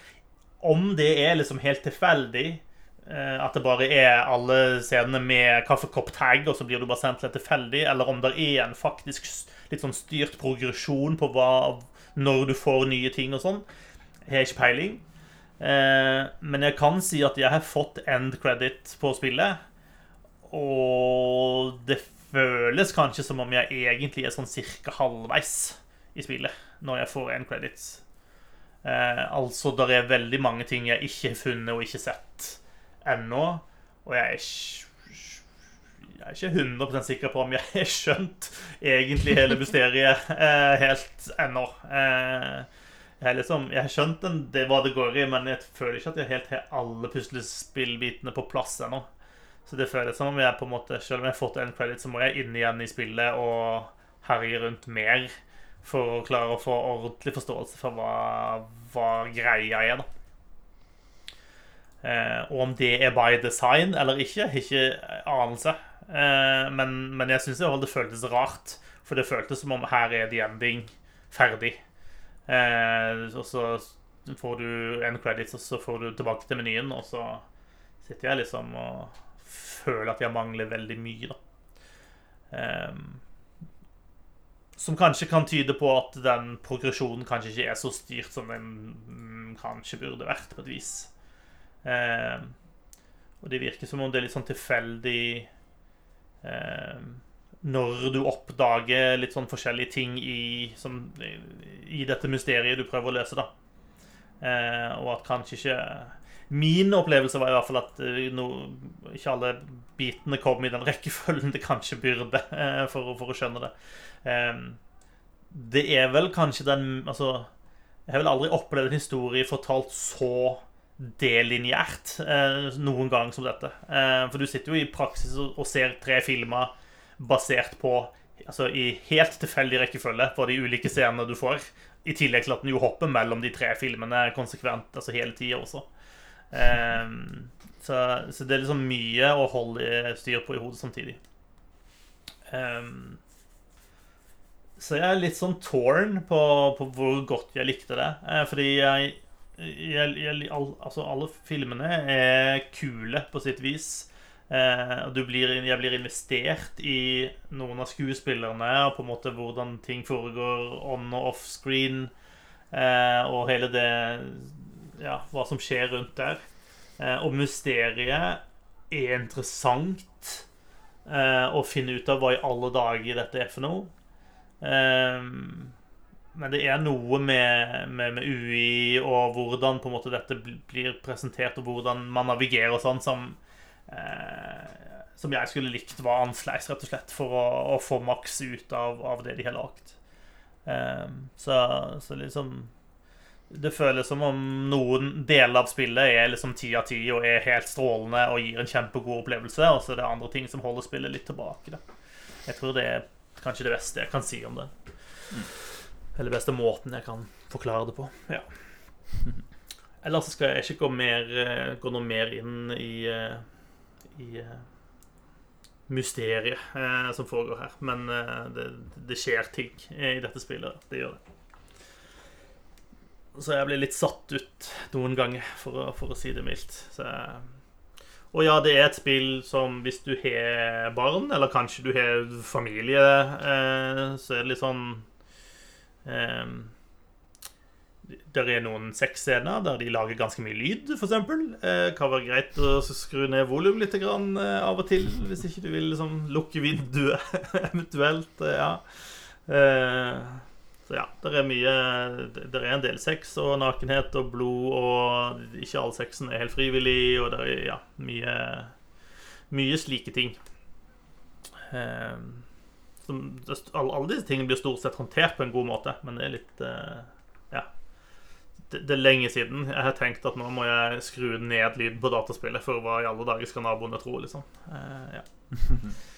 Om det er liksom helt tilfeldig, eh, at det bare er alle scenene med kaffekopp-tag, og så blir du bare sendt litt tilfeldig, eller om det er en faktisk litt sånn styrt progresjon på hva, når du får nye ting og sånn, jeg har ikke peiling. Eh, men jeg kan si at jeg har fått end credit på spillet. Og det føles kanskje som om jeg egentlig er sånn cirka halvveis i spillet når jeg får en credits. Eh, altså, det er veldig mange ting jeg ikke har funnet og ikke sett ennå. Og jeg er, jeg er ikke 100 sikker på om jeg har skjønt egentlig hele mysteriet eh, helt ennå. Eh, jeg, liksom, jeg har skjønt en, det hva det går i, men jeg føler ikke at jeg helt har alle puslespillbitene på plass ennå. Så det føles som om jeg på en måte, selv om jeg har fått en credit, så må jeg inn igjen i spillet og herje rundt mer for å klare å få ordentlig forståelse for hva, hva greia er, da. Eh, og om det er by design eller ikke, ikke anelse. Eh, men, men, jeg syns det føltes rart, for det føltes som om her er the ending ferdig. Eh, og så får du en credit, og så får du tilbake til menyen, og så sitter jeg liksom og føler at jeg mangler veldig mye, da. Um, som kanskje kan tyde på at den progresjonen kanskje ikke er så styrt som den mm, kanskje burde vært, på et vis. Um, og det virker som om det er litt sånn tilfeldig eh, når du oppdager litt sånn forskjellige ting i, som, i dette mysteriet du prøver å løse, da. Eh, og at kanskje ikke Min opplevelse var i hvert fall at uh, no, ikke alle bitene kom i den rekkefølgen det kanskje burde, uh, for, for, å skjønne det. Um, det er vel kanskje den Altså, jeg har vel aldri opplevd en historie fortalt så delinjært uh, noen gang som dette. for du sitter jo i praksis og, ser tre filmer basert på Altså i helt tilfeldig rekkefølge på de ulike scenene du får. I tillegg til at den jo hopper mellom de tre filmene konsekvent, altså hele tida også. Um, så, så, det er liksom mye å holde styr på i hodet samtidig. Um, så jeg er litt sånn torn på, på hvor godt jeg likte det. Eh, fordi jeg, jeg, jeg all, Altså, alle filmene er kule på sitt vis. Eh, blir, jeg blir investert i noen av skuespillerne og på en måte hvordan ting foregår on og off screen. Eh, og hele det ja, hva som skjer rundt der. Eh, og mysteriet er interessant eh, å finne ut av hva i alle dager dette er for noe. Eh, men det er noe med, med, med, UI og hvordan på en måte dette blir presentert, og hvordan man navigerer og sånn, som, eh, som jeg skulle likt var annerledes, rett og slett, for å, å få maks ut av, av, det de har lagd. Eh, så, så liksom det føles som om noen deler av spillet er liksom ti av ti og er helt strålende og gir en kjempegod opplevelse, og så er det andre ting som holder spillet litt tilbake. Da. Jeg tror det er kanskje det beste jeg kan si om det. Mm. Eller beste måten jeg kan forklare det på. Ja. Ellers skal jeg ikke gå, mer, eh, gå noe mer inn i, eh, i eh, mysteriet som foregår her. Men det, det skjer ting i dette spillet. Det gjør det. Så jeg blir litt satt ut noen ganger, for å, for å si det mildt. Så, og ja, det er et spill som hvis du har barn, eller kanskje du har familie, så er det litt sånn Der er noen sexscener der de lager ganske mye lyd, f.eks. Eh, kan være greit å skru ned volum litt eh, av og til, hvis ikke du vil liksom, lukke vinduet eventuelt. Eh, ja. Eh, så ja, det er mye Det er en del sex og nakenhet og blod, og ikke all sexen er helt frivillig, og det er ja, mye, mye slike ting. Eh, som, alle, alle, disse tingene blir stort sett håndtert på en god måte, men det er litt eh, Ja. Det, det, er lenge siden jeg har tenkt at nå må jeg skru ned lyden på dataspillet, for hva i alle dager skal naboene tro, liksom. Uh, ja.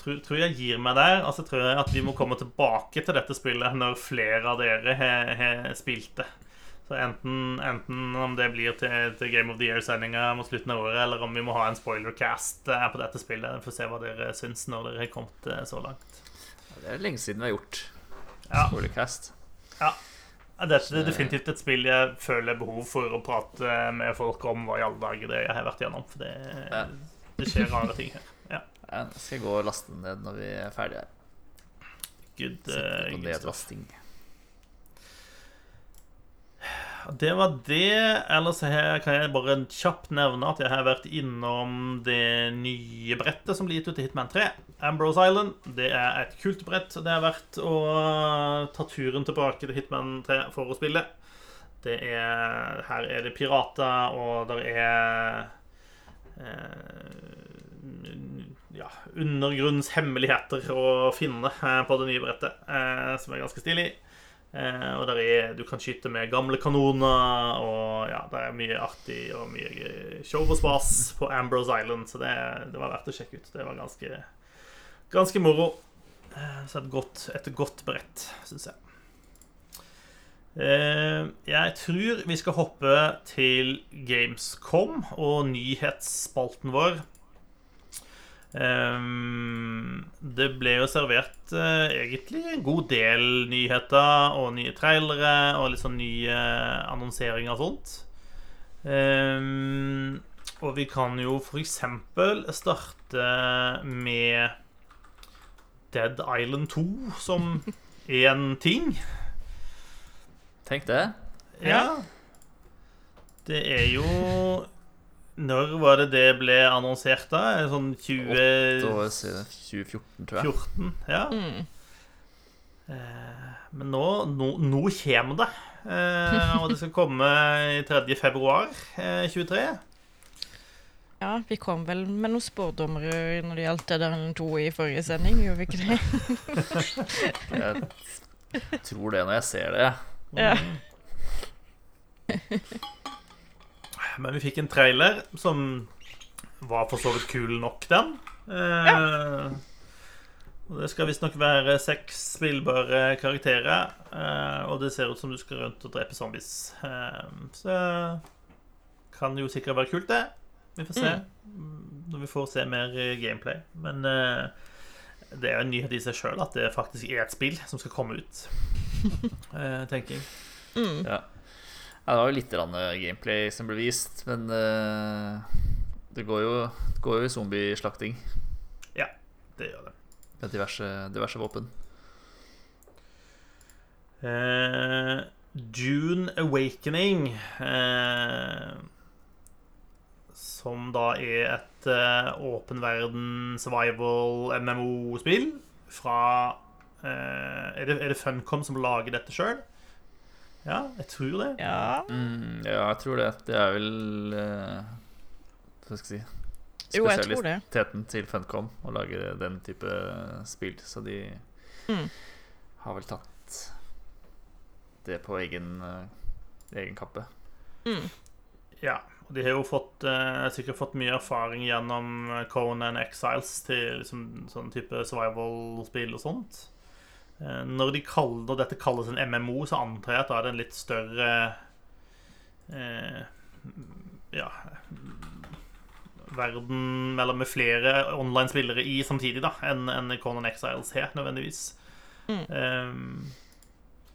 tror, tror jeg gir meg der. Altså tror jeg at vi må komme tilbake til dette spillet når flere av dere har har spilt det. Så enten, enten om det blir til, til Game of the Year-sendinga mot slutten av året, eller om vi må ha en spoilercast eh, på dette spillet. Vi får se hva dere syns når dere har kommet eh, så langt. Det er lenge siden vi har gjort Ja. Spoilercast. Ja. Det er definitivt et spill jeg føler behov for å prate med folk om hva i alle dager det jeg har vært gjennom. For det, Ja. det skjer rare ting her. Ja. Ja, jeg skal gå og laste den ned når vi er ferdige. her. Good, på good stuff. nedlasting. Det var det. Ellers her kan jeg bare kjapt nevne at jeg har vært innom det nye brettet som blir gitt ut til Hitman 3. Ambrose Island. Det er et kult brett. Det er verdt å ta turen tilbake til Hitman 3 for å spille. Det er, her er det pirater, og det er eh, ja, undergrunnshemmeligheter å finne eh, på det nye brettet, eh, som er ganske stilig. Eh, og der er, du kan skyte med gamle kanoner, og ja, det er mye artig og mye show og spas på Ambrose Island, så det, det var verdt å sjekke ut. Det var ganske, ganske moro. Eh, så et godt, et godt brett, syns jeg. Eh, jeg tror vi skal hoppe til Gamescom og nyhetsspalten vår. Ehm, det ble jo servert eh, egentlig en god del nyheter og nye trailere og litt sånn nye annonseringer og sånt. Ehm, og vi kan jo eksempel starte med Dead Island 2 som én ting. Tenk det. Ja. Det er jo Når var det det ble annonsert, da? Det Sånn Åtte år siden 2014, tror jeg. 2014? Ja. Mm. Eh, Men nå, nå, nå kommer det. Eh, og det skal komme i 3. februar eh, 23. Ja, vi kom vel med noen spådommer når det gjaldt Dead Island 2 i forrige sending, gjorde vi ikke det? Jeg tror det når jeg ser det. Ja. Men vi fikk en trailer som var for så vidt kul nok, den. Eh, Og det skal visstnok være seks spillbare karakterer. eh, og det ser ut som du skal rundt og drepe zombies. Eh, så kan jo sikkert være kult, det. Vi får se. Når vi får se mer eh, gameplay. Men eh, det er jo en nyhet i seg sjøl at det faktisk er et spill som skal komme ut. Eh, tenker jeg. Mm. Ja. Ja, det var jo litt eh, gameplay som ble vist, men eh, det går jo, det går jo i zombieslakting Det gjør det. med diverse, diverse våpen. Uh, Dune Awakening uh, Som da er et åpen åpen verden survival MMO-spill fra eh, er, det, er det Funcom som lager dette sjøl? Ja, jeg tror det. Ja. Mm, ja, jeg tror det. Det er vel uh, Hva skal jeg si Jo, jeg tror det. Spesialiteten til Funcom å lage den type spill, så de Mm. har vel tatt det på egen, uh, egen kappe. Mm. Ja, og de har jo fått, uh, sikkert fått mye erfaring gjennom Conan Exiles til liksom, sånn type survival-spill og sånt. Eh, når, de kaller, dette kalles en MMO, så antar jeg at da er det en litt større eh, Ja Verden mellom med flere online-spillere i samtidig da enn en Conan Exiles her, nødvendigvis. Mm. Um,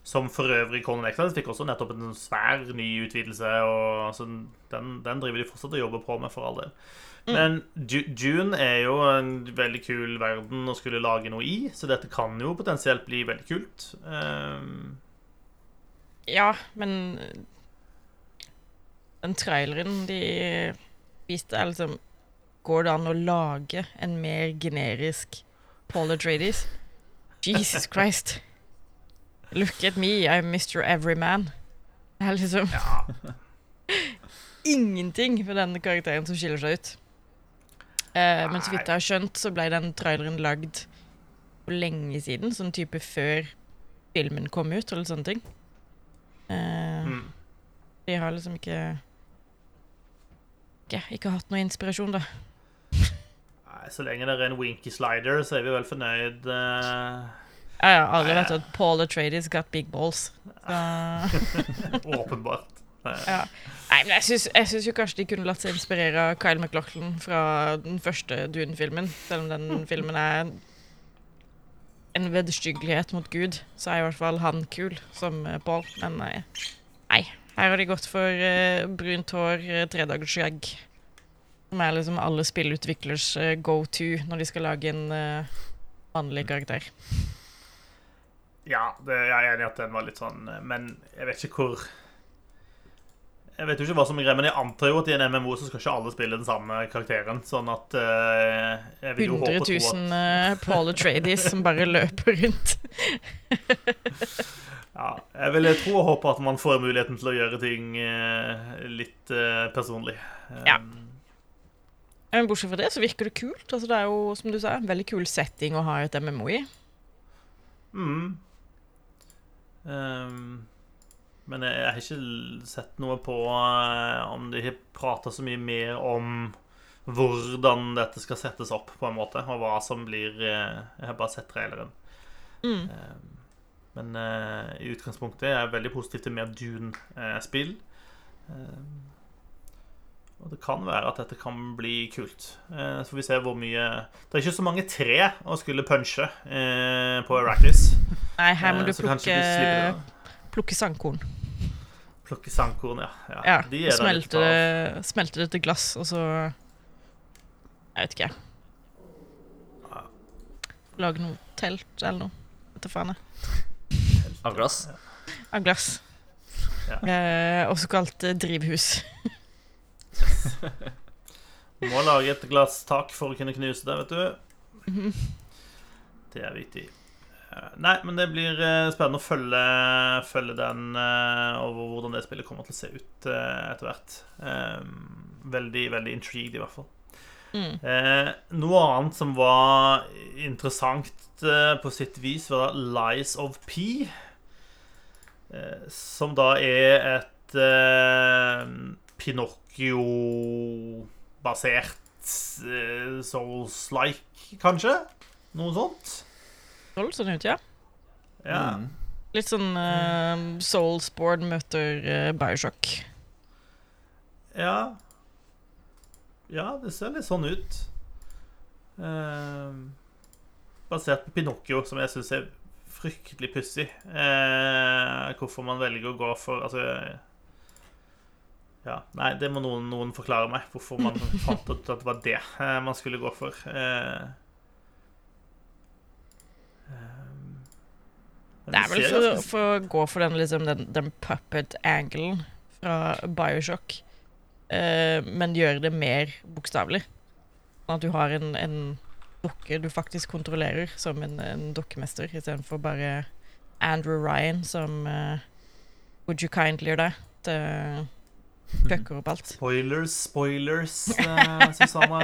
som for øvrig Conan Exiles fikk også nettopp en svær ny utvidelse. Og, altså, den, den driver de fortsatt og jobber på med, for all del. Men Dune June er jo en veldig kul verden å skulle lage noe i, så dette kan jo potensielt bli veldig kult. Um... Ja, men den traileren de viste, er liksom Går det an å lage en mer generisk Paul Atreides? Jesus Christ. Look at me, I'm Mr. Everyman. Det er liksom ingenting for denne karakteren som skiller seg ut. Eh, men så vidt jeg har skjønt, så ble den traileren lagd for lenge siden. Sånn type før filmen kom ut, eller sånne ting. Uh, mm. De har liksom ikke ikke, ikke hatt noe inspirasjon, da. Nei, Nei, Så lenge det er en winky slider, så er vi vel fornøyd. Uh... Ja, ja, alle vet at Paul Atreides got big balls. Så, åpenbart. Eh, ja. Nei, men jeg syns, jo kanskje de kunne latt seg inspirere av Kyle McLaughlin fra den første Dune-filmen. Selv om den filmen er en vederstyggelighet mot Gud, så er i hvert fall han kul som eh, Paul. Men nei, nei. her har de gått for uh, brunt hår, uh, tredagersskjegg. Som er liksom alle spillutviklers uh, go to når de skal lage en uh, mannlig karakter. Ja, det, jeg er enig i at den var litt sånn eh, Men jeg vet ikke hvor Jeg vet jo ikke hva som er greia, men jeg antar jo at i en MMO så skal ikke alle spille den samme karakteren. Sånn at uh, jeg vil jo håpe 100 000 håpe at 000 uh, Paul Atreides som bare løper rundt. Ja, jeg vil tro og håpe at man får muligheten til å gjøre ting uh, litt uh, personlig. Ja. Um, Men bortsett fra det så virker det kult. Altså, det er jo, som du sa, en veldig kul setting å ha et MMO i. Mm. Um, men jeg, jeg har ikke sett noe på eh, om de har prata så mye mer om hvordan dette skal settes opp, på en måte, og hva som blir eh, Jeg har bare sett traileren. Mm. Um, men eh, i utgangspunktet er jeg veldig positiv til mer Dune-spill. Og det kan være at dette kan bli kult. Eh, så får vi se hvor mye Det er ikke så mange tre å skulle punche eh, på Arachis. Nei, her må Eh, du plukke, plukke sandkorn. plukke sandkorn, ja. ja. Ja, de er smelte det, smelte det til glass, og så Jeg vet ikke. Ja. Lage noe telt eller noe. Vet du faen. Av glass. Av glass. Ja. Eh, også kalt eh, drivhus. Må lage et glass tak for å kunne knuse det, vet du. Mhm. Det er viktig. Eh, Nei, men det blir eh, spennende å følge, følge den over og hvordan det spillet kommer til å se ut eh, etter hvert. Eh, Veldig, veldig intrigued, i hvert fall. Mm. Eh, noe annet som var interessant eh, på sitt vis, var da Lies of P. Eh, som da er et eh, Pinocchio-basert eh, Souls-like, kanskje? Noe sånt? Sånn sånn ut, ja. Ja. Mm. Litt sånn uh, Soulsborne møter uh, Bioshock. Ja. Ja, det ser litt sånn ut. Uh, basert på Pinocchio, som jeg syns er fryktelig pussig. Uh, hvorfor man velger å gå for Altså Ja, nei, det må noen, noen forklare meg. Hvorfor man fant ut at det var det man skulle gå for. Eh, eh, men Det er vel for, for å gå for den, liksom, den, den puppet-angelen fra Bioshock, uh, men gjøre det mer bokstavelig. Sånn at du har en, en dukke du faktisk kontrollerer, som en, en dokkemester, istedenfor bare Andrew Ryan som uh, Would you kindly det? Det fucker opp alt. Spoilers, spoilers, uh, Susanne.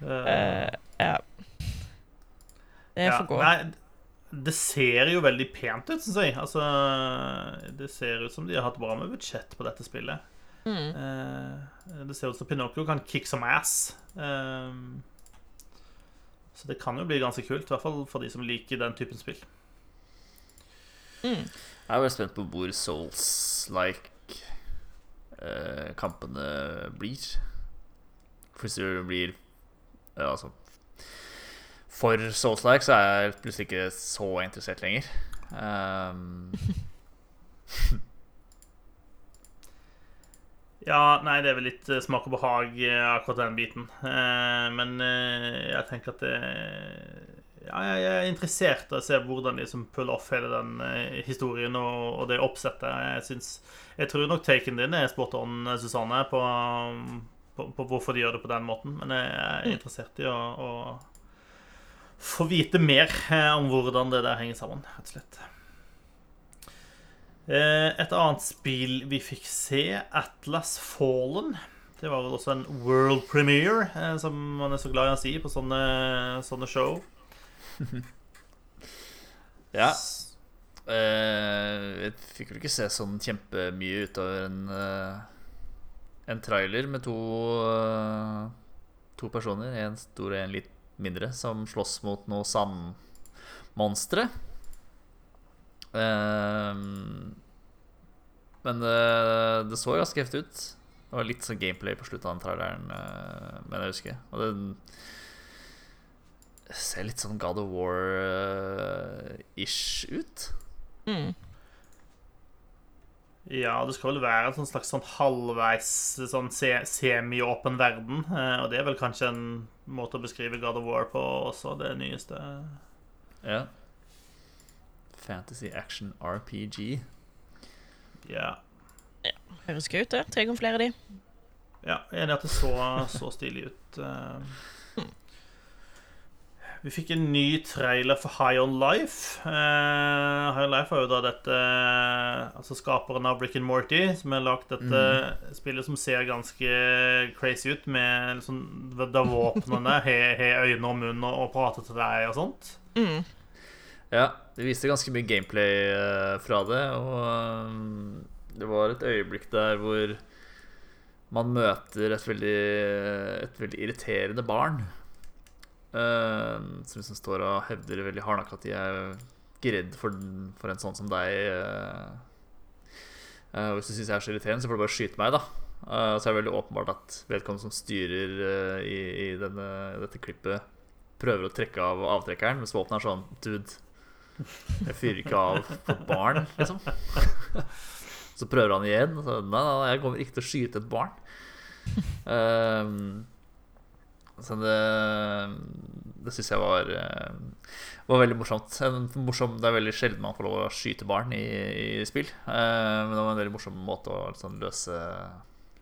uh, ja. Det ja, får gå. Nei, det ser jo veldig pent ut, syns jeg. Altså, det ser ut som de har hatt bra med budsjett på dette spillet. Mm. Eh, det ser ut som Pinocchio kan kick some ass. Eh, så det kan jo bli ganske kult, i hvert fall for de som liker den typen spill. Mm. Jeg er veldig spent på hvor Souls-like eh, kampene blir. For Hvis det blir ja, altså For Souls-like så er jeg plutselig ikke så interessert lenger. Um, Ja, nei, det er vel litt eh, smak og behag, eh, akkurat den biten. Uh, men uh, jeg tenker at det Ja, jeg er interessert i å se hvordan de som puller off hele den eh, historien og, og det oppsettet. Jeg synes, Jeg tror nok taken din er spot on, Susanne, på, på, på hvorfor de gjør det på den måten. Men jeg er interessert i å, å få vite mer eh, om hvordan det der henger sammen, rett og slett. Eh, Et annet spill vi fikk se, Atlas Fallen. Det var vel også en world premiere, eh, som man er så glad i å si på sånne, sånne show. ja. Jeg fikk vel ikke se sånn kjempemye utover en, en trailer med to To personer, en stor og en litt mindre, som slåss mot noe sandmonstre. Ehm, men det, det så ganske heftig ut. Det var litt sånn gameplay på slutten av den traileren, uh, men jeg husker. Og det ser litt sånn God of War-ish ut. Mm. Ja, det skal vel være en sånn slags sånn halvveis sånn se semi-åpen verden. eh, Og det er vel kanskje en måte å beskrive God of War på også, det nyeste. Ja. Fantasy action RPG. Ja. ja. Høres gøy ut, det. Tre ganger flere av de. Ja, jeg er enig i at det så, så stilig ut. Eh. Vi fikk en ny trailer for High On Life. Eh, High On Life er jo da dette Altså skaperen av Brick and Morty, som har lagd dette spillet som ser ganske crazy ut, med liksom Da våpnene har har øyne og munn og, og prater til deg og sånt. Mm. Ja, det viste ganske mye gameplay eh, fra det, og um, det var et øyeblikk der hvor man møter et veldig, et veldig irriterende barn. Eh, som liksom står og hevder veldig hardnakka at de er ikke redd for, for en sånn som deg. eh. Eh, og hvis du syns jeg er så irriterende, så får du bare skyte meg, da. Så er det veldig åpenbart at vedkommende som styrer i, i denne, dette klippet, prøver å trekke av avtrekkeren, mens våpenet er sånn Dude, jeg fyrer ikke av på barn, liksom. Så prøver han igjen. Og så, nei, nei, jeg kommer ikke til å skyte et barn. Um, så det Det syns jeg var, eh, var veldig morsomt. Morsom, det er veldig sjelden man får lov å skyte barn i, i spill. Eh, men det var en veldig morsom måte å liksom løse,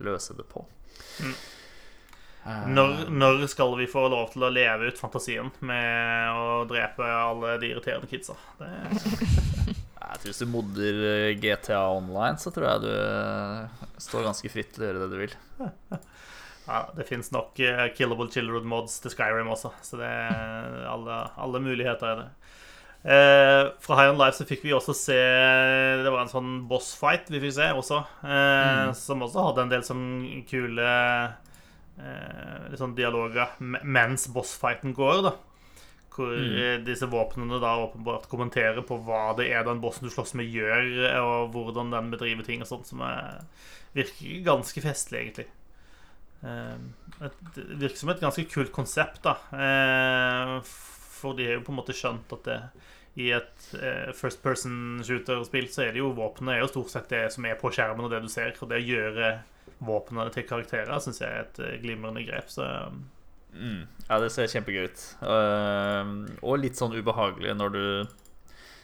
løse det på. Mm. Eh, Når, når skal vi få lov til å leve ut fantasien med å drepe alle de irriterende kidsa? Det, Jeg tror Hvis du modder GTA Online, så tror jeg du står ganske fritt til å gjøre det du vil. ja, det fins nok eh, killable children mods til Skyrim også, så det er alle, alle muligheter i det. Eh, fra High On Life så fikk vi også se Det var en sånn boss fight vi fikk se også. Eh, Som også hadde en del sånn kule eh, sånn dialoger mens bossfighten går. da Hvor mm. disse våpnene da åpenbart kommenterer på hva det er den bossen du slåss med, gjør, og hvordan den bedriver ting og sånt, som er, virker ganske festlig, egentlig. Eh, et, det virker som et ganske kult konsept, da. Eh, for de har jo på en måte skjønt at det i et eh, first person shooter-spill så er det jo våpenet er jo stort sett det som er på skjermen, og det du ser. Og det å gjøre våpnene til karakterer syns jeg er et glimrende grep. Så Mm. Ja, det ser kjempegøy ut. Uh, og litt sånn ubehagelig når du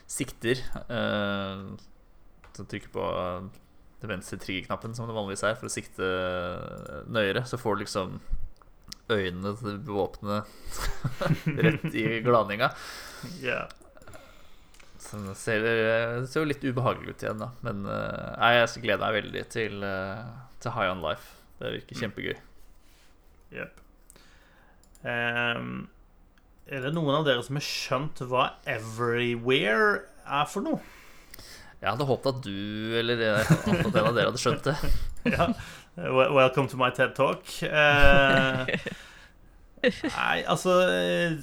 sikter. Uh, så trykker på den venstre triggerknappen, som det vanligvis er, for å sikte nøyere. Så får du liksom øynene til våpenet rett i glaninga. yeah. Så det ser, det ser jo litt ubehagelig ut igjen, da. Men eh, nei, jeg gleder meg veldig til, eh, til High On Life. Det virker kjempegøy. Jepp. Um, er det noen av dere som har skjønt hva Everywhere er for noe? Jeg hadde håpet at du eller eh, at en av dere hadde skjønt det. ja. Welcome to my TED Talk. Eh, nei, altså eh,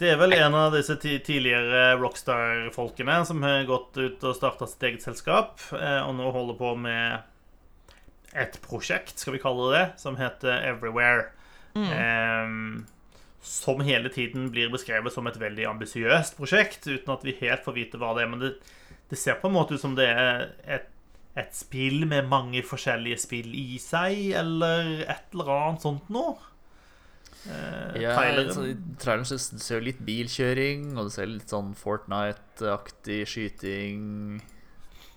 Det er vel en av disse tidligere Rockstar-folkene som har gått ut og starta sitt eget selskap, eh, og nå holder på med et prosjekt, skal vi kalle det som heter Everywhere. Ehm, som hele tiden blir beskrevet som et veldig ambisiøst prosjekt, uten at vi helt får vite hva det er. Men det, det ser på en måte ut som det er et, et spill med mange forskjellige spill i seg, eller et eller annet sånt noe. Eh, Ja, traileren- så traileren så ser jo litt bilkjøring, og det ser litt sånn Fortnite-aktig skyting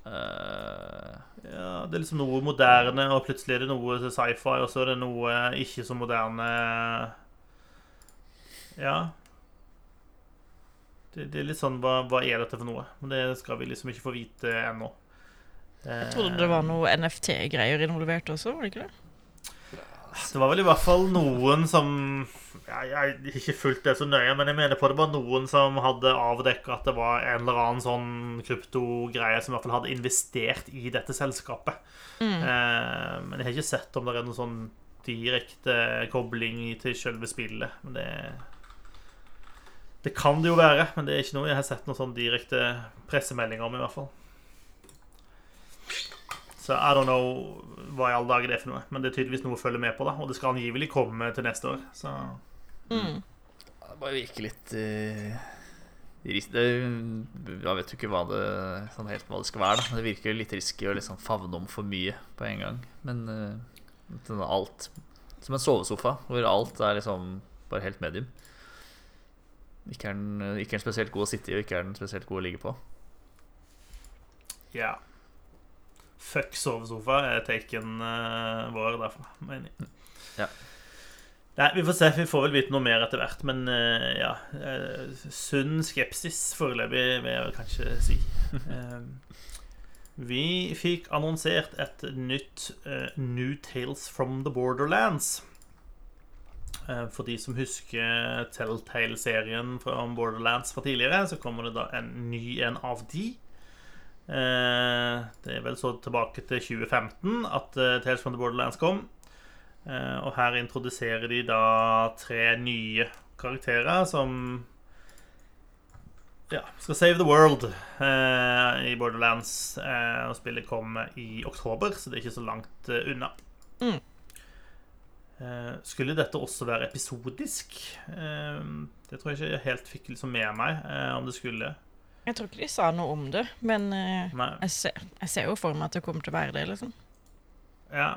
Eh, Ja, det er liksom noe moderne, og plutselig er det noe sci-fi, og så er det noe ikke så moderne Ja. Det, det er litt sånn hva, hva er dette for noe? Men det skal vi liksom ikke få vite ennå. Jeg trodde det var noe NFT-greier involvert også, var det ikke det? Det var vel i hvert fall noen som Jeg har ikke fulgt det så nøye, men jeg mener på det var noen som hadde avdekka at det var en eller annen sånn kryptogreie som i hvert fall hadde investert i dette selskapet. Eh, men jeg har ikke sett om det er noen sånn direkte kobling til selve spillet. Men det Det kan det jo være, men det er ikke noe jeg har sett noen sånn direkte pressemeldinger om, i hvert fall. Så I don't know hva i alle dager det er for noe. Men det er tydeligvis noe å følge med på, da. Og det skal angivelig komme til neste år. Så Mm. Det bare virker litt uh, det, Jeg vet jo ikke hva det, sånn helt hva det skal være, da. Det virker jo litt risky å liksom favne om for mye på en gang. Men uh, alt Som en sovesofa, hvor alt er liksom bare helt medium. Ikke er den, ikke er den spesielt god å sitte i, og ikke er den spesielt god å ligge på. ja. Fuck sovesofa er taken uh, vår derfra. Mener jeg. Ja. Nei, vi får se. Vi får vel vite noe mer etter hvert. Men uh, ja uh, Sunn skepsis foreløpig, vil jeg vel kanskje si. Eh, vi fikk annonsert et nytt eh, New Tales from the Borderlands. Eh, For de som husker Telltale-serien fra Borderlands fra tidligere, så kommer det da en ny en av de. Eh, Det er vel så tilbake til 2015 at eh, Tales from the Borderlands kom. Og her introduserer de da tre nye karakterer som ja, skal save the world i Borderlands. Og spillet kommer i oktober, så det er ikke så langt unna. Mm. Eh, skulle dette også være episodisk? Eh, det tror jeg ikke jeg helt fikk liksom med meg eh, om det skulle. Jeg tror ikke de sa noe om det, men eh, jeg, ser, jeg ser jo for meg at det kommer til å være det, liksom. Ja.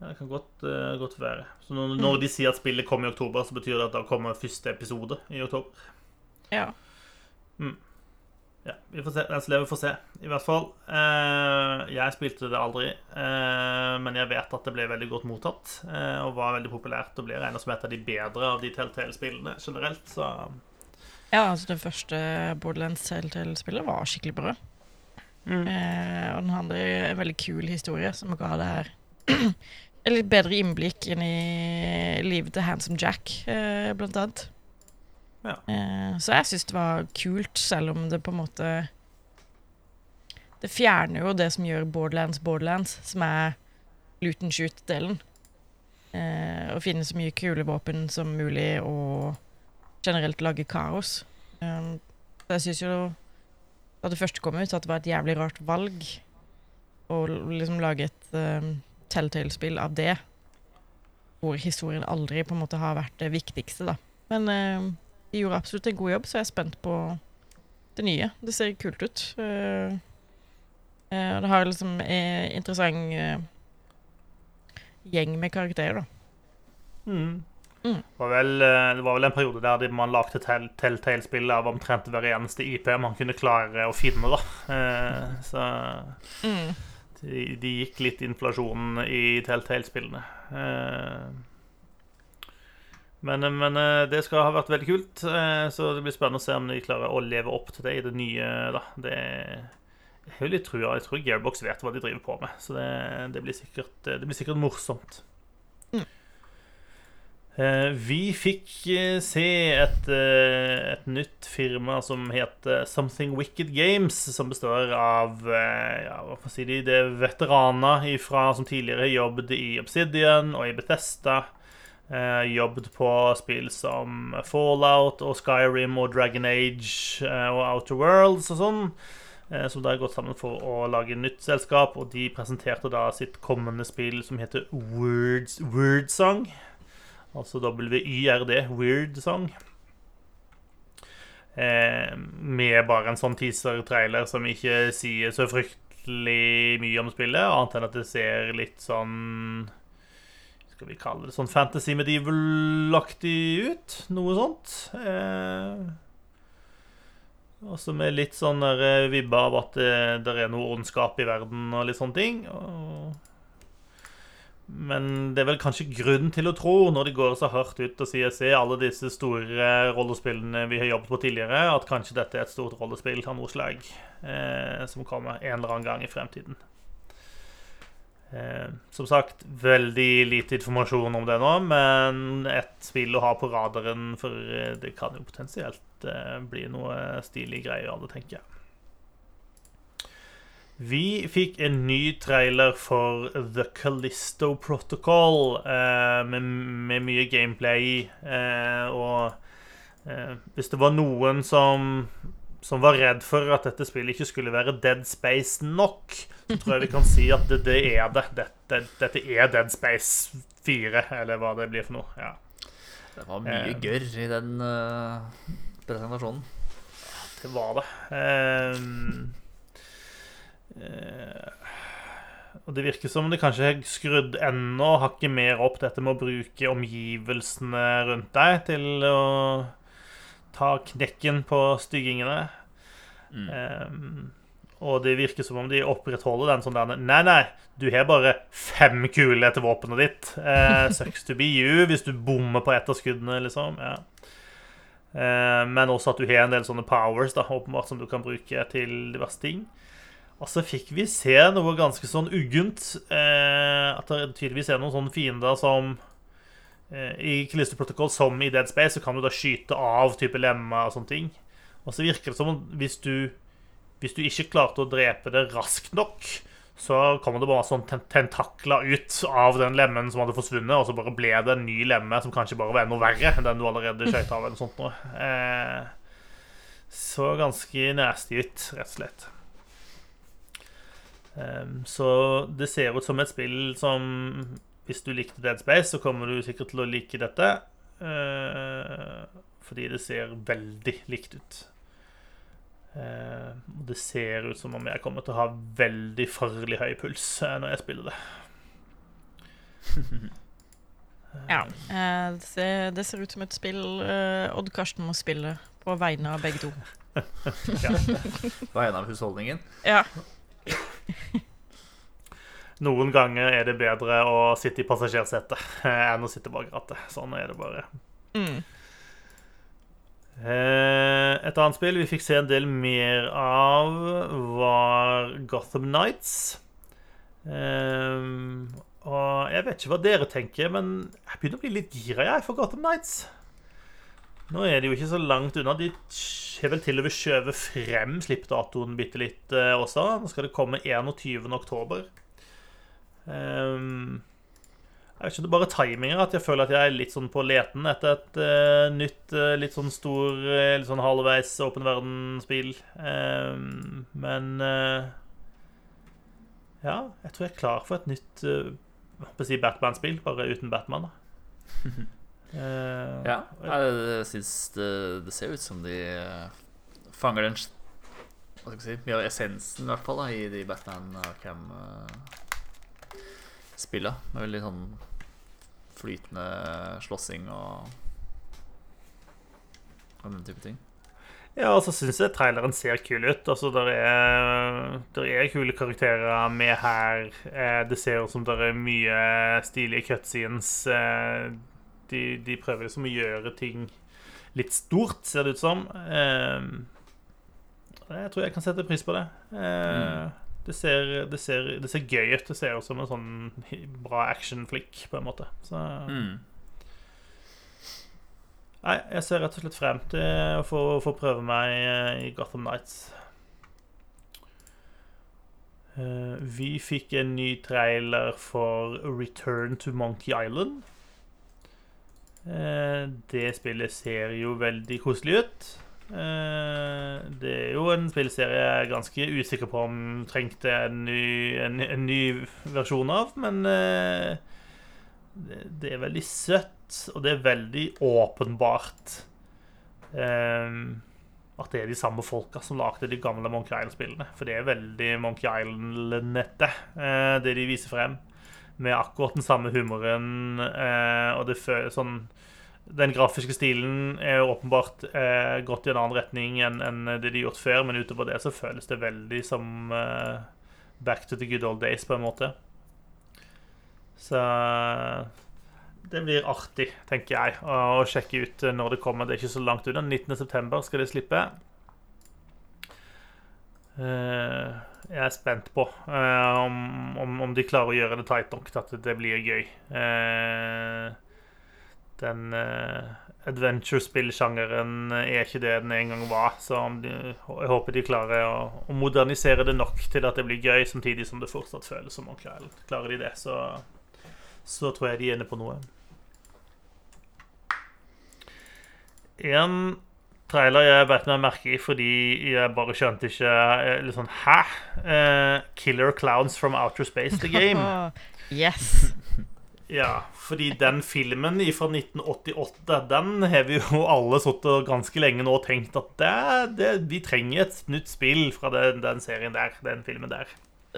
Det kan godt, godt være. Så når, når de sier at spillet kommer i oktober, så betyr det at da kommer første episode i oktober. Ja. Ja, vi får se. Som lever, får se. I hvert fall. Eh, jeg spilte det aldri, eh, men jeg vet at det ble veldig godt mottatt. Eh, og var veldig populært og ble en som et av de bedre av de Telltale-spillene generelt. Så ja, altså det første Borderlands Telltale-spillet var skikkelig bra. Mm. Eh, og den hadde en veldig kul historie som ga det her et litt bedre innblikk inn i livet til Handsome Jack, eh, blant annet. Ja. Eh, så jeg syns det var kult, selv om det på en måte Det fjerner jo det som gjør Borderlands Borderlands, som er loot and shoot-delen. Eh, å finne så mye kule våpen som mulig og generelt lage kaos. Eh, så jeg syns jo da det første kom ut, at det var et jævlig rart valg å liksom lage et um, Telltale-spill av det. Hvor historien aldri på en måte har vært det viktigste, da. Men eh, de gjorde absolutt en god jobb, så jeg er spent på det nye. Det ser kult ut. Uh, uh, det har liksom en interessant uh, gjeng med karakterer, da. Mm. Mm. Det, var vel, eh, det var vel en periode der man lagde Tell- Telltale-spill av omtrent hver eneste IP man kunne klare å finne. da. Eh, så Mm. de, de gikk litt inflasjonen i Telltale-spillene. Eh, men, men eh, det skal ha vært veldig kult, eh, så det blir spennende å se om de klarer å leve opp til det i det nye. da. Det jeg har litt trua. Jeg tror Gearbox vet hva de driver på med, så det, det, blir, sikkert, det blir sikkert morsomt. Mm. Eh, Vi fikk eh, se et, eh, et nytt firma som heter Something Wicked Games, som består av eh, ja, hva får si de, det er veteraner ifra, som tidligere jobbet i Obsidian og i Bethesda. Eh, jobbet på spill som Fallout og Skyrim og Dragon Age eh, og Outer Worlds og sånn. Eh, som da har gått sammen for å lage nytt selskap, og de presenterte da sitt kommende spill som heter Words, Song, Altså WYRD, Weird Song. Med bare en sånn teaser-trailer som ikke sier så fryktelig mye om spillet, annet enn at det ser litt sånn Skal vi kalle det sånn fantasy medieval-aktig ut? Noe sånt. Eh, også med litt sånn der, eh, vibbe av at det, det er noe ondskap i verden og litt sånne ting. Og men det er vel kanskje grunn til å tro, når de går så hardt ut og sier se alle disse store rollespillene vi har jobbet på tidligere, at kanskje dette er et stort rollespill av noe slag eh, som kommer en eller annen gang i fremtiden. Eh, som sagt, veldig lite informasjon om det nå, men et spill å ha på radaren, for eh, det kan jo potensielt eh, bli noe stilig greier av det, tenker jeg. Vi fikk en ny trailer for The Callisto Protocol, eh, med, med, mye gameplay. Eh, og eh, hvis det var noen som, som var redd for at dette spillet ikke skulle være Dead Space nok, så tror jeg vi kan si at det, det er det. Dette, dette, er Dead Space 4, eller hva det blir for noe. Ja. Det var mye eh, gørr i den uh, presentasjonen. Det var det. Eh, eh, og det virker som det kanskje er skrudd enda hakket mer opp dette med å bruke omgivelsene rundt deg til å ta knekken på styggingene. Mm. Um, og det virker som om de opprettholder den sånn der Nei, nei, du har bare fem kuler til våpenet ditt. Uh, sucks to be you hvis du bommer på ett av skuddene, liksom. Ja. Uh, men også at du har en del sånne powers da, åpenbart som du kan bruke til diverse ting. Og så fikk vi se noe ganske sånn uggent. Uh, at det tydeligvis er noen sånne fiender som I Callisto Protocol, som i Dead Space, så kan du da skyte av type lemmer og sånne ting. Og så virker det som om hvis du hvis du ikke klarte å drepe det raskt nok, så kommer det bare sånn tentakler ut av den lemmen som hadde forsvunnet, og så bare ble det en ny lemme som kanskje bare var enda verre enn den du allerede skjøt av. eller sånt noe. Eh, så ganske nasty ut, rett og slett. Eh, så det ser ut som et spill som Hvis du likte Dead Space, så kommer du sikkert til å like dette. Eh, fordi det ser veldig likt ut. Eh, det ser ut som om jeg kommer til å ha veldig farlig høy puls eh, når jeg spiller det. ja. Eh, det, ser, det, ser, ut som et spill eh, Odd Karsten må spille på vegne av begge to. ja. Vegne av husholdningen? Ja. Noen ganger er det bedre å sitte i passasjersetet enn å sitte bak rattet. Sånn er det bare. Mm. Eh, et annet spill vi fikk se en del mer av, var Gotham Nights. Um, og jeg vet ikke hva dere tenker, men jeg begynner å bli litt gira jeg, for Gotham Nights. Nå er det jo ikke så langt unna. De har vel til og med skjøvet frem slippdatoen bitte litt også. Nå skal det komme 21. Um, jeg vet ikke, Det er bare timinga at jeg føler at jeg er litt sånn på leten etter et uh, nytt, uh, litt sånn stor, uh, litt sånn halvveis åpen verden-spill. Um, men Ja, jeg tror jeg er klar for et nytt uh, si Batman-spill, bare uten Batman. da. ja, jeg syns det, det, ser ut som de fanger den Hva skal jeg si, mye av essensen, i hvert fall, da, i de Batman Arkham-spilla. Med veldig sånn flytende slåssing og, og den type ting. Ja, og så syns jeg traileren ser kul ut. Altså, der er, der er kule karakterer med her. Eh, det ser ut som det er mye stilige cutscenes. Eh, de, de, prøver liksom å gjøre ting litt stort, ser det ut som. Eh, jeg tror jeg kan sette pris på det. Mm. Det ser, det, ser, det ser, gøy ut. Det ser ut som en sånn bra actionflikk, på en måte. Så mm. Nei, jeg ser rett og slett frem til å få, få prøve meg eh, i Gotham Nights. Uh, vi fikk en ny trailer for Return to Monkey Island. Uh, det spillet ser jo veldig koselig ut. Eh, det er jo en spillserie jeg er ganske usikker på om trengte en ny, en, en ny versjon av. Men eh, det, er veldig søtt, og det er veldig åpenbart eh, at det er de samme folka som lagde de gamle Monkey Island-spillene. For det er veldig Monkey Island-nette, det de viser frem. Med akkurat den samme humoren, og det føles sånn den grafiske stilen er åpenbart eh, gått i en annen retning enn, enn det de har gjort før, men utover det så føles det veldig som eh, back to the good old days, på en måte. Så det blir artig, tenker jeg, å, å sjekke ut når det kommer. Det er ikke så langt unna. 19.9. skal det slippe. Uh, jeg er spent på eh, om, om, om de klarer å gjøre det tight nok til at det blir gøy. Eh, den uh, adventure-spillsjangeren er ikke det den en gang var. Så om de, jeg håper de klarer å, å modernisere det nok til at det blir gøy, samtidig som det fortsatt føles som ordentlig. Klarer, klarer de det, så, så tror jeg de er inne på noe. En trailer jeg beit meg merke i fordi jeg bare skjønte ikke eh, litt sånn Hæ? Uh, Killer Clowns from Outer Space, the game. yes. Ja, fordi den filmen fra 1988, den har vi jo alle sittet ganske lenge nå og tenkt at det, det, vi trenger et nytt spill fra den, den serien der, den filmen der.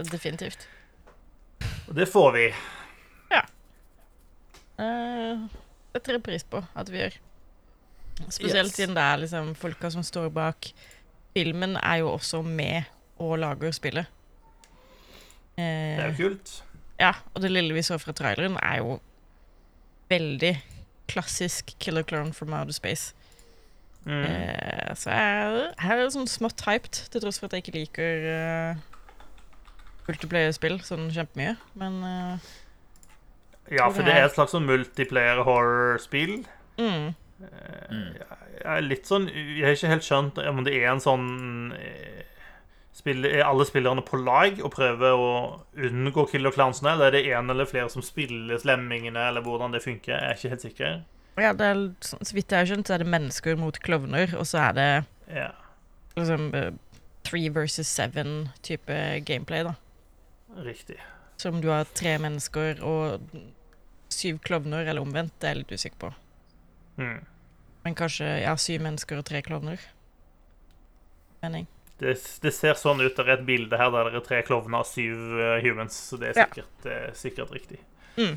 Definitivt. Og det får vi. Uh, det setter jeg pris på at vi gjør. Spesielt Yes. siden det er liksom folka som står bak filmen, er jo også med og lager spillet. Det er Eh, jo kult. ja, og det lille vi så fra traileren, er jo veldig klassisk Killer Clone from Outer Space. Mm. Eh, så jeg, her er sånn smått hyped, til tross for at jeg ikke liker uh, multiplayer-spill sånn kjempemye. Men uh, Ja, for det er et slags sånn multiplayer horror-spill. mm, Eh, Mm. Jeg er litt sånn Jeg har ikke helt skjønt om det er en sånn eh, spill, Er alle spillerne på lag og prøver å unngå killer clownsene? Eller er det en eller flere som spiller slemmingene, eller hvordan det funker? Jeg er ikke helt sikker. ja, det er, så vidt jeg har skjønt, så er det mennesker mot klovner, og så er det Ja, liksom eh, three versus seven-type gameplay, da. riktig. Som du har tre mennesker og syv klovner, eller omvendt, det er jeg litt usikker på. Mm. Men kanskje ja, syv mennesker og tre klovner. Mening. Det, det ser sånn ut. Det er et bilde her der det er tre klovner og syv eh, humans, så det er sikkert, ja. er sikkert riktig. Mm.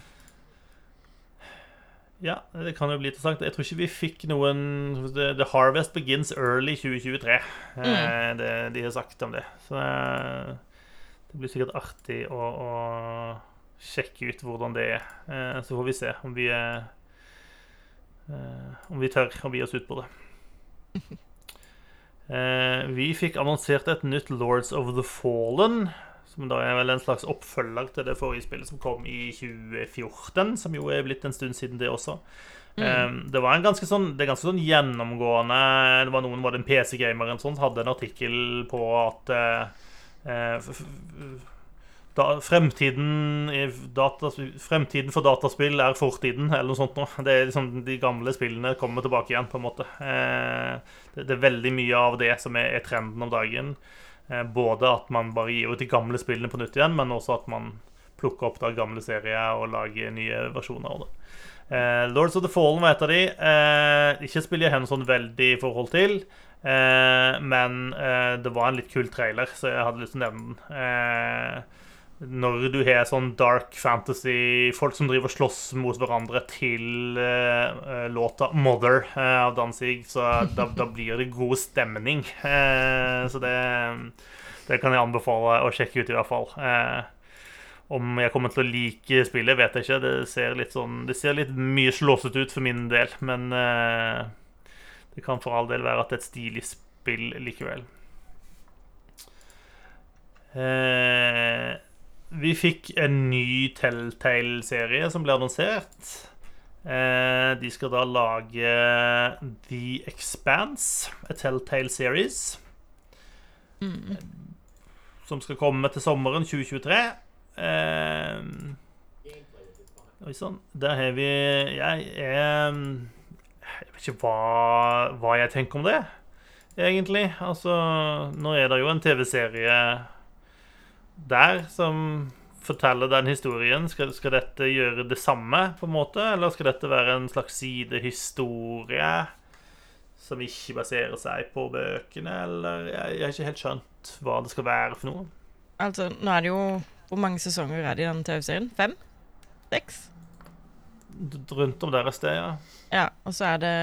Ja, det kan jo bli interessant. Jeg tror ikke vi fikk noen The, the Harvest begins early 2023. Mm. Eh, det, de har sagt om det. Så eh, det blir sikkert artig å, å sjekke ut hvordan det er. Eh, så får vi se om vi eh, Om vi tør å bi oss ut på det. Eh, vi fikk annonsert et nytt Lords of the Fallen. Som da er vel en slags oppfølger til det forrige spillet som kom i 2014. Som jo er blitt en stund siden det også. Eh, det var en ganske sånn Det er ganske sånn gjennomgående Det var noen, var det en PC-gamer som hadde en artikkel på at eh, eh, da, fremtiden, datas, fremtiden for dataspill er fortiden, eller noe sånt. Nå. Det er liksom De gamle spillene kommer tilbake igjen, på en måte. Eh, det, det er veldig mye av det som er, er trenden om dagen. Eh, både at man bare gir ut de gamle spillene på nytt igjen, men også at man plukker opp da gamle serier og lager nye versjoner av det. Eh, Lords of the Fallen var et av de. Eh, ikke spiller jeg henne sånn veldig i forhold til. Eh, men eh, det var en litt kul trailer, så jeg hadde lyst til å nevne den. Når du har sånn dark fantasy, folk som driver og slåss mot hverandre til uh, låta 'Mother' uh, av Danzig, så da, da blir det god stemning. Uh, så det, det kan jeg anbefale å sjekke ut, i hvert fall. Om jeg kommer til å like spillet, vet jeg ikke. Det ser litt, sånn, det ser litt mye slåsete ut for min del, men det kan for all del være at det er et stilig spill likevel. Eh, vi fikk en ny Telltale-serie som ble annonsert. Eh, de skal da lage The Expanse, a Telltale series. Mm. Som skal komme til sommeren 2023. Eh, Oi sann. Der har vi Jeg er Jeg vet ikke hva, hva jeg tenker om det, egentlig. Altså, nå er det jo en TV-serie der som forteller den historien. Skal, skal dette gjøre det samme, på en måte? Eller skal dette være en slags sidehistorie som ikke baserer seg på bøkene? Eller Jeg, jeg har ikke helt skjønt hva det skal være for noe. Altså, nå er det jo Hvor mange sesonger er det i den TV-serien? Fem? Seks? Rundt om der et sted, ja. Ja, og så er det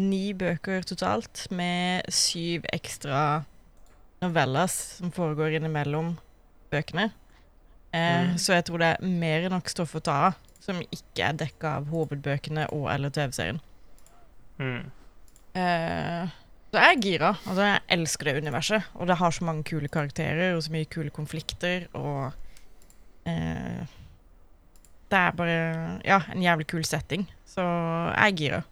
ni bøker totalt, med syv ekstra novellas som foregår innimellom bøkene. Eh, Mm. Så jeg tror det er mer enn nok stoff å ta av, som ikke er dekka av hovedbøkene og eller TV-serien. Mm. Eh, Så jeg er gira. Altså, jeg elsker det universet. Og det har så mange kule karakterer og så mye kule konflikter og eh, Det er bare Ja, en jævlig kul setting. Så jeg er gira.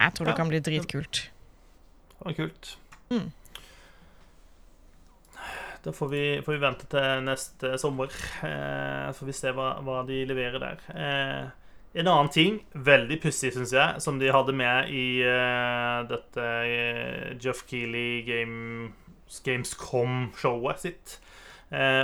Jeg tror Ja. det kan bli dritkult. Det var kult. Mm. Da får vi, får vi vente til neste sommer. Eh, får vi se hva, hva de leverer der. Eh, en annen ting, veldig pussig, syns jeg, som de hadde med i eh, dette eh, Jeff Keeley Game, Gamescom-showet sitt, eh,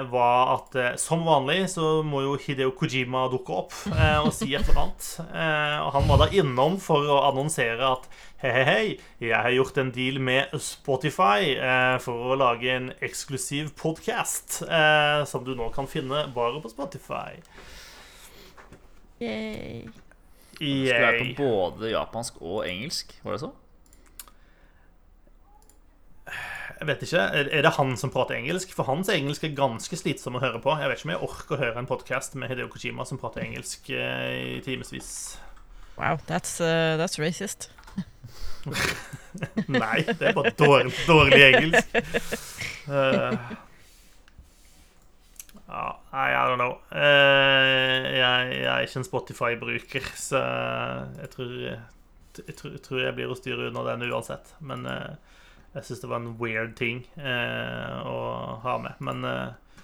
var at eh, som vanlig så må jo Hideo Kojima dukke opp eh, og si et eller annet. Eh, og han var da innom for å annonsere at hei, hei, hei, jeg har gjort en deal med Spotify eh, for å lage en eksklusiv podkast eh, som du nå kan finne bare på Spotify. Yay. Det skulle være på både japansk og engelsk, var det så? Jeg vet ikke, er det han som prater engelsk? For hans engelsk er ganske slitsom å høre på. Jeg vet ikke om jeg orker å høre en podkast med Hideo Kojima som prater engelsk eh, i timevis. Wow, that's, uh, that's racist. Nei, det er bare dårlig, dårlig engelsk. Eh, ja, I don't know. Uh, jeg, jeg er ikke en Spotify-bruker, så jeg tror, jeg, jeg tror jeg blir å styre unna den uansett. Men eh, jeg syns det var en weird ting eh, å ha med. Men eh,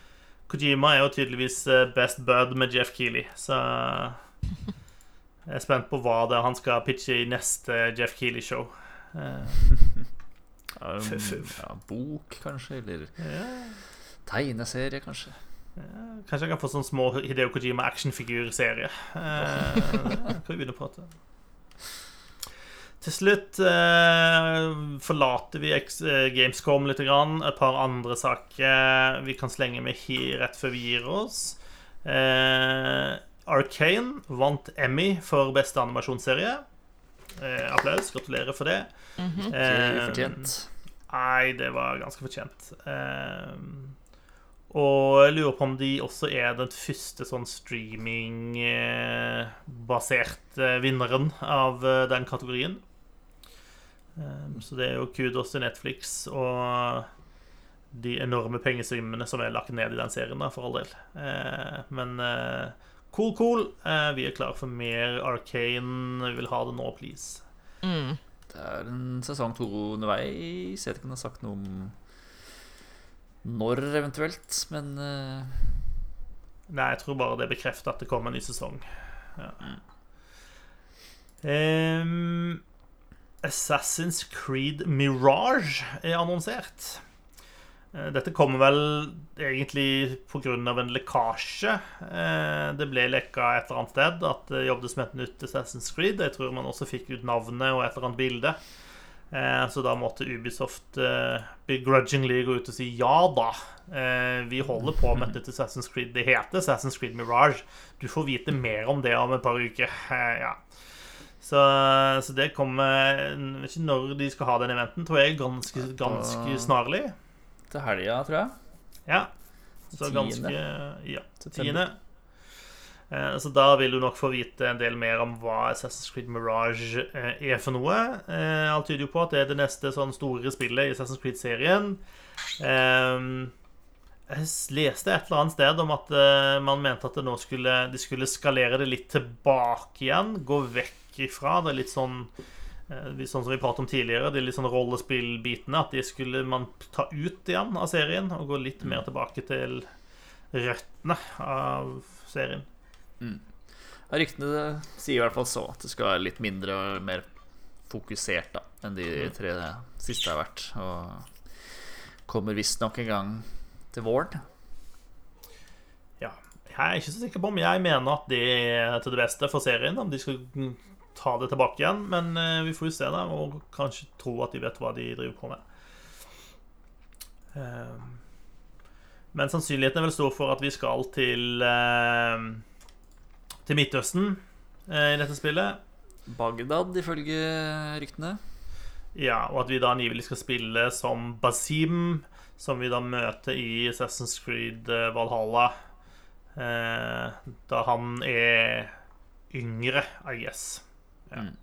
Kojima er jo tydeligvis eh, best bud med Jeff Keeley, så jeg er spent på hva det er han skal pitche i neste Jeff Keeley-show. Eh, Ja, f- ja, bok, kanskje? Eller ja, tegneserie, kanskje? kanskje jeg kan få sånn små Hideo Kojima actionfigurserie. Eh, kan vi begynne å prate Til slutt eh, forlater vi X eh, Gamescom litt. Grann. Et par andre saker vi kan slenge med rett før vi gir oss. Eh, Arcane vant Emmy for beste animasjonsserie. Eh, applaus. Gratulerer for det. Mm -hmm. Eh, fortjent. Nei, det var ganske fortjent. Eh, og jeg lurer på om de også er den første sånn streamingbaserte vinneren av eh, den kategorien. Eh, så det er jo kudos til Netflix og de enorme pengesummene som er lagt ned i den serien, da, for all del. Uh, men uh, cool, cool. Uh, vi er klare for mer Arcane. Vi vil ha det nå, please. Mm. Det er en sesong to underveis. Jeg vet ikke om det har sagt noe om når eventuelt, men uh... Nei, jeg tror bare det bekrefter at det kommer en ny sesong. Ja. Mm. Assassin's Creed Mirage er annonsert. Eh, Dette kommer vel egentlig pga. en lekkasje. Eh, Det ble lekka et eller annet sted at det jobbes med et nytt Assassin's Creed. Jeg tror man også fikk ut navnet og et eller annet bilde. Eh, Så da måtte Ubisoft begrudgingly gå ut og si ja da. Vi holder på med et nytt Assassin's Creed. Det heter Assassin's Creed Mirage. Du får vite mer om det om et par uker. Ja. Så, så det kommer Jeg vet ikke når de skal ha den eventen. Tror jeg ganske, ganske snarlig. til helga, tror jeg. Ja. Så Tiende. ganske Ja. til Tiende. Eh, Så da vil du nok få vite en del mer om hva Assassin's Creed Mirage eh, er for noe. Eh, Alt tyder jo på at det er det neste sånn store spillet i Assassin's Creed-serien. Eh, Jeg leste et eller annet sted om at man mente at det nå skulle, de skulle skalere det litt tilbake igjen. Gå vekk ifra. Det er litt sånn eh, Sånn som vi pratet om tidligere, de litt sånn rollespillbitene. At de skulle man ta ut igjen av serien og gå litt mer tilbake til røttene av serien. Ja, Ryktene sier i hvert fall så at det skal være litt mindre og mer fokusert da enn de tre siste har vært. Og kommer visstnok en gang til våren. Ja. Jeg er ikke så sikker på om jeg mener at det er til det beste for serien. Om de skal mm, ta det tilbake igjen. Men eh, vi får jo se, da. Og kanskje tro at de vet hva de driver på med. Eh, Men sannsynligheten er vel stor for at vi skal til eh, Til Midtøsten eh, i dette spillet. Bagdad, ifølge ryktene. Ja, og at vi da angivelig skal spille som Basim, som vi da møter i Assassin's Creed eh, Valhalla. Da han er yngre, I guess. Ja. Mm.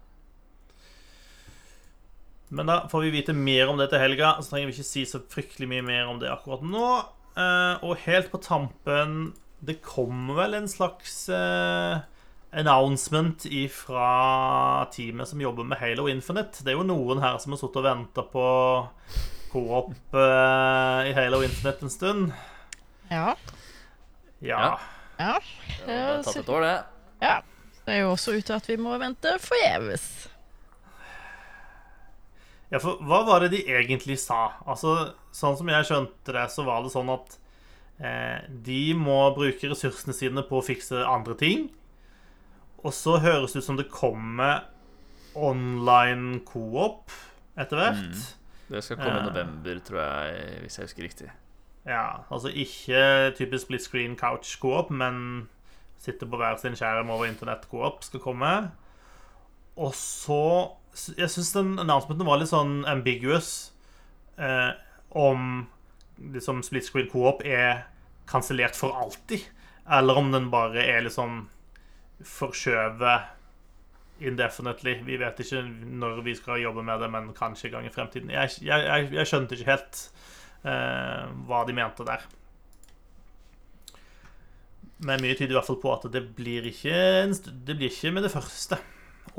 Men da får vi vite mer om det til helga, så trenger vi ikke si så fryktelig mye mer om det akkurat nå. Eh, og helt på tampen Det kommer vel en slags eh, announcement fra teamet som jobber med Halo Infinite. Det er jo noen her som har sittet og venta på co-op eh, i Halo Infinite en stund. Ja. Ja. Ja. Det har tatt et år, det. ja. Det er jo også ut til at vi må vente forgjeves. Ja, for hva var det de egentlig sa? Altså, Sånn som jeg skjønte det, så var det sånn at eh, de må bruke ressursene sine på å fikse andre ting. Og så høres det ut som det kommer online co-op etter hvert. Det skal komme i Ja. november, tror jeg, hvis jeg husker riktig. Ja, altså ikke typisk split screen couch co-op, men sitte på hver sin skjerm over internett co-op skal komme. Og så Jeg syns den annonsementen var litt sånn ambiguous eh, om liksom split screen co-op er kansellert for alltid, eller om den bare er liksom forskjøvet indefinitely. Vi vet ikke når vi skal jobbe med det, men kanskje en gang i fremtiden. Jeg, jeg, jeg skjønte ikke helt eh, hva de mente der. Men mye tyder i hvert fall på at det blir ikke, en st- det blir ikke med det første.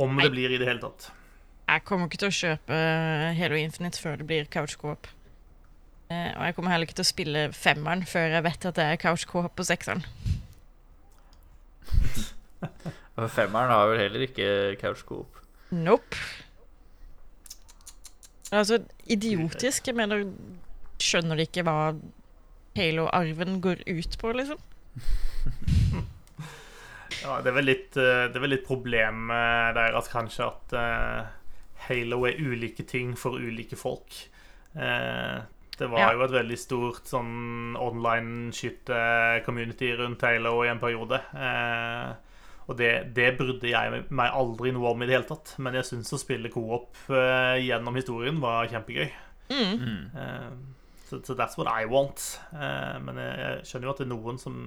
Om Nei. det blir i det hele tatt. Jeg kommer ikke til å kjøpe Halo Infinite før det blir couch co-op. Eh, og jeg kommer heller ikke til å spille femmeren før jeg vet at det er couch co-op på sekseren. Og Femmeren har vel heller ikke couch coop. Nope. Altså idiotisk. Jeg mener, skjønner de ikke hva Halo-arven går ut på, liksom? Ja, det er vel litt, eh, det er vel litt problemet deres, kanskje, at eh, Halo er ulike ting for ulike folk. Eh, det var Ja. jo et veldig stort sånn online-skytte-community rundt Halo i en periode. Eh, og det, det brydde jeg meg aldri noe om i det hele tatt. Men jeg syns å spille co-op eh, gjennom historien var kjempegøy. Mm. Mm. Eh, så so, that's what I want. Eh, men jeg, jeg skjønner jo at det er noen som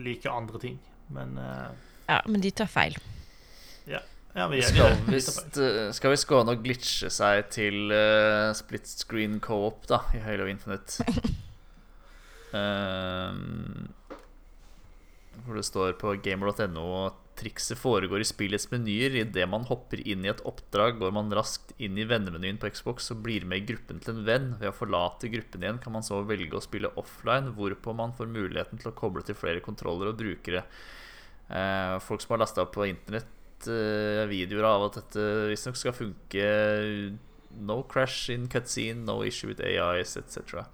liker andre ting. Men eh, Ja, men de tar feil. ja, vi er Skal vi, eh, skal vi skåne å glitche seg til uh, split screen co-op da i Halo Infinite. Ehm, hvor det står på gamer.no trikset foregår i spillets menyer. Idet man hopper inn i et oppdrag, går man raskt inn i vennemenyen på Xbox og blir med i gruppen til en venn. Ved å forlate gruppen igjen kan man så velge å spille offline, hvorpå man får muligheten til å koble til flere kontroller og brukere. Eh, folk som har lasta opp på internett eh, videoer av at dette visstnok skal funke. No crash in cutscene, no issue with AIs, etc.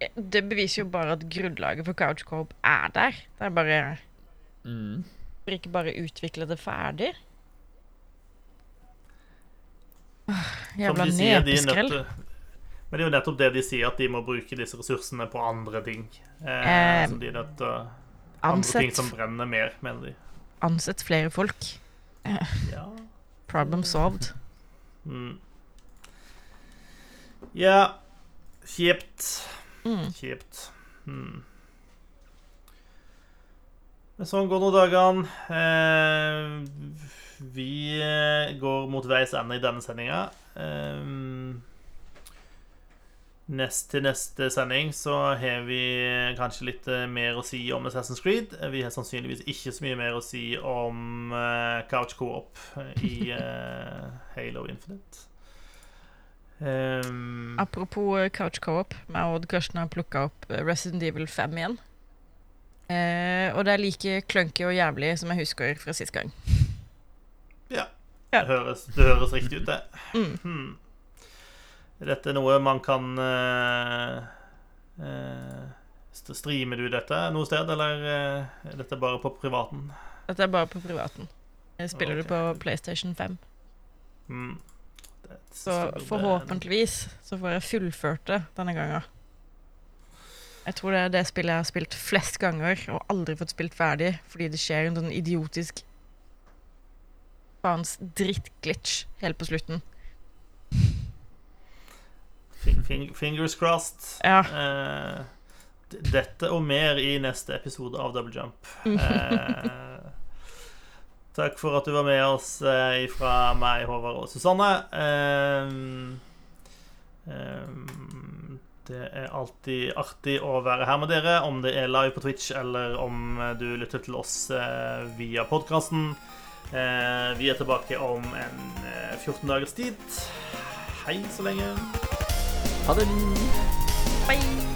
Det beviser jo bare at grunnlaget for Couchcorp er der. Det er bare Mm. Ikke bare utvikle det ferdig? Åh, Jævla nepeskrell. de Men det er jo nettopp det de sier, at de må bruke disse ressursene på andre ting. Eh, Eh, som de nødt til Andre ting som brenner mer, mener de. ansett flere folk. Ja. Problem solved. Mm. Ja Kjipt. Mm. Kjipt. Mm. Men sånn går nå dagene. Eh, vi eh, går mot veis ende i denne sendinga. Eh, nest til neste sending så har vi kanskje litt eh, mer å si om Assassin's Creed. Vi har sannsynligvis ikke så mye mer å si om eh, Couch Co-op i eh, Halo Infinite. Um, Apropos eh, couch co-op. Meg og Odd Karsten har plukka opp eh, Resident Evil 5 igjen. Uh, og det er like clunky og jævlig som jeg husker fra sist gang. Ja. Ja. Det høres, det høres riktig ut, det. Mm. Hmm. Er dette noe man kan uh, uh, Streamer du dette noe sted, eller er dette bare på privaten? Dette er bare på privaten. Jeg spiller okay. du på PlayStation 5. Hmm. Så forhåpentligvis så får jeg fullført det denne gangen. Jeg tror det er det spillet jeg har spilt flest ganger og aldri fått spilt ferdig fordi det skjer en sånn idiotisk faens drittglitch helt på slutten. Fing- fing- Fingers crossed. Ja. Eh, dette og mer i neste episode av Double Jump. Eh, Takk for at du var med oss eh, fra meg, Håvard og Susanne. Eh, eh, det er alltid artig å være her med dere, om det er live på Twitch eller om eh, du lytter til oss eh, via podkasten. vi er tilbake om en eh, 14 dagers tid. Hei så lenge. Ha det. Bye!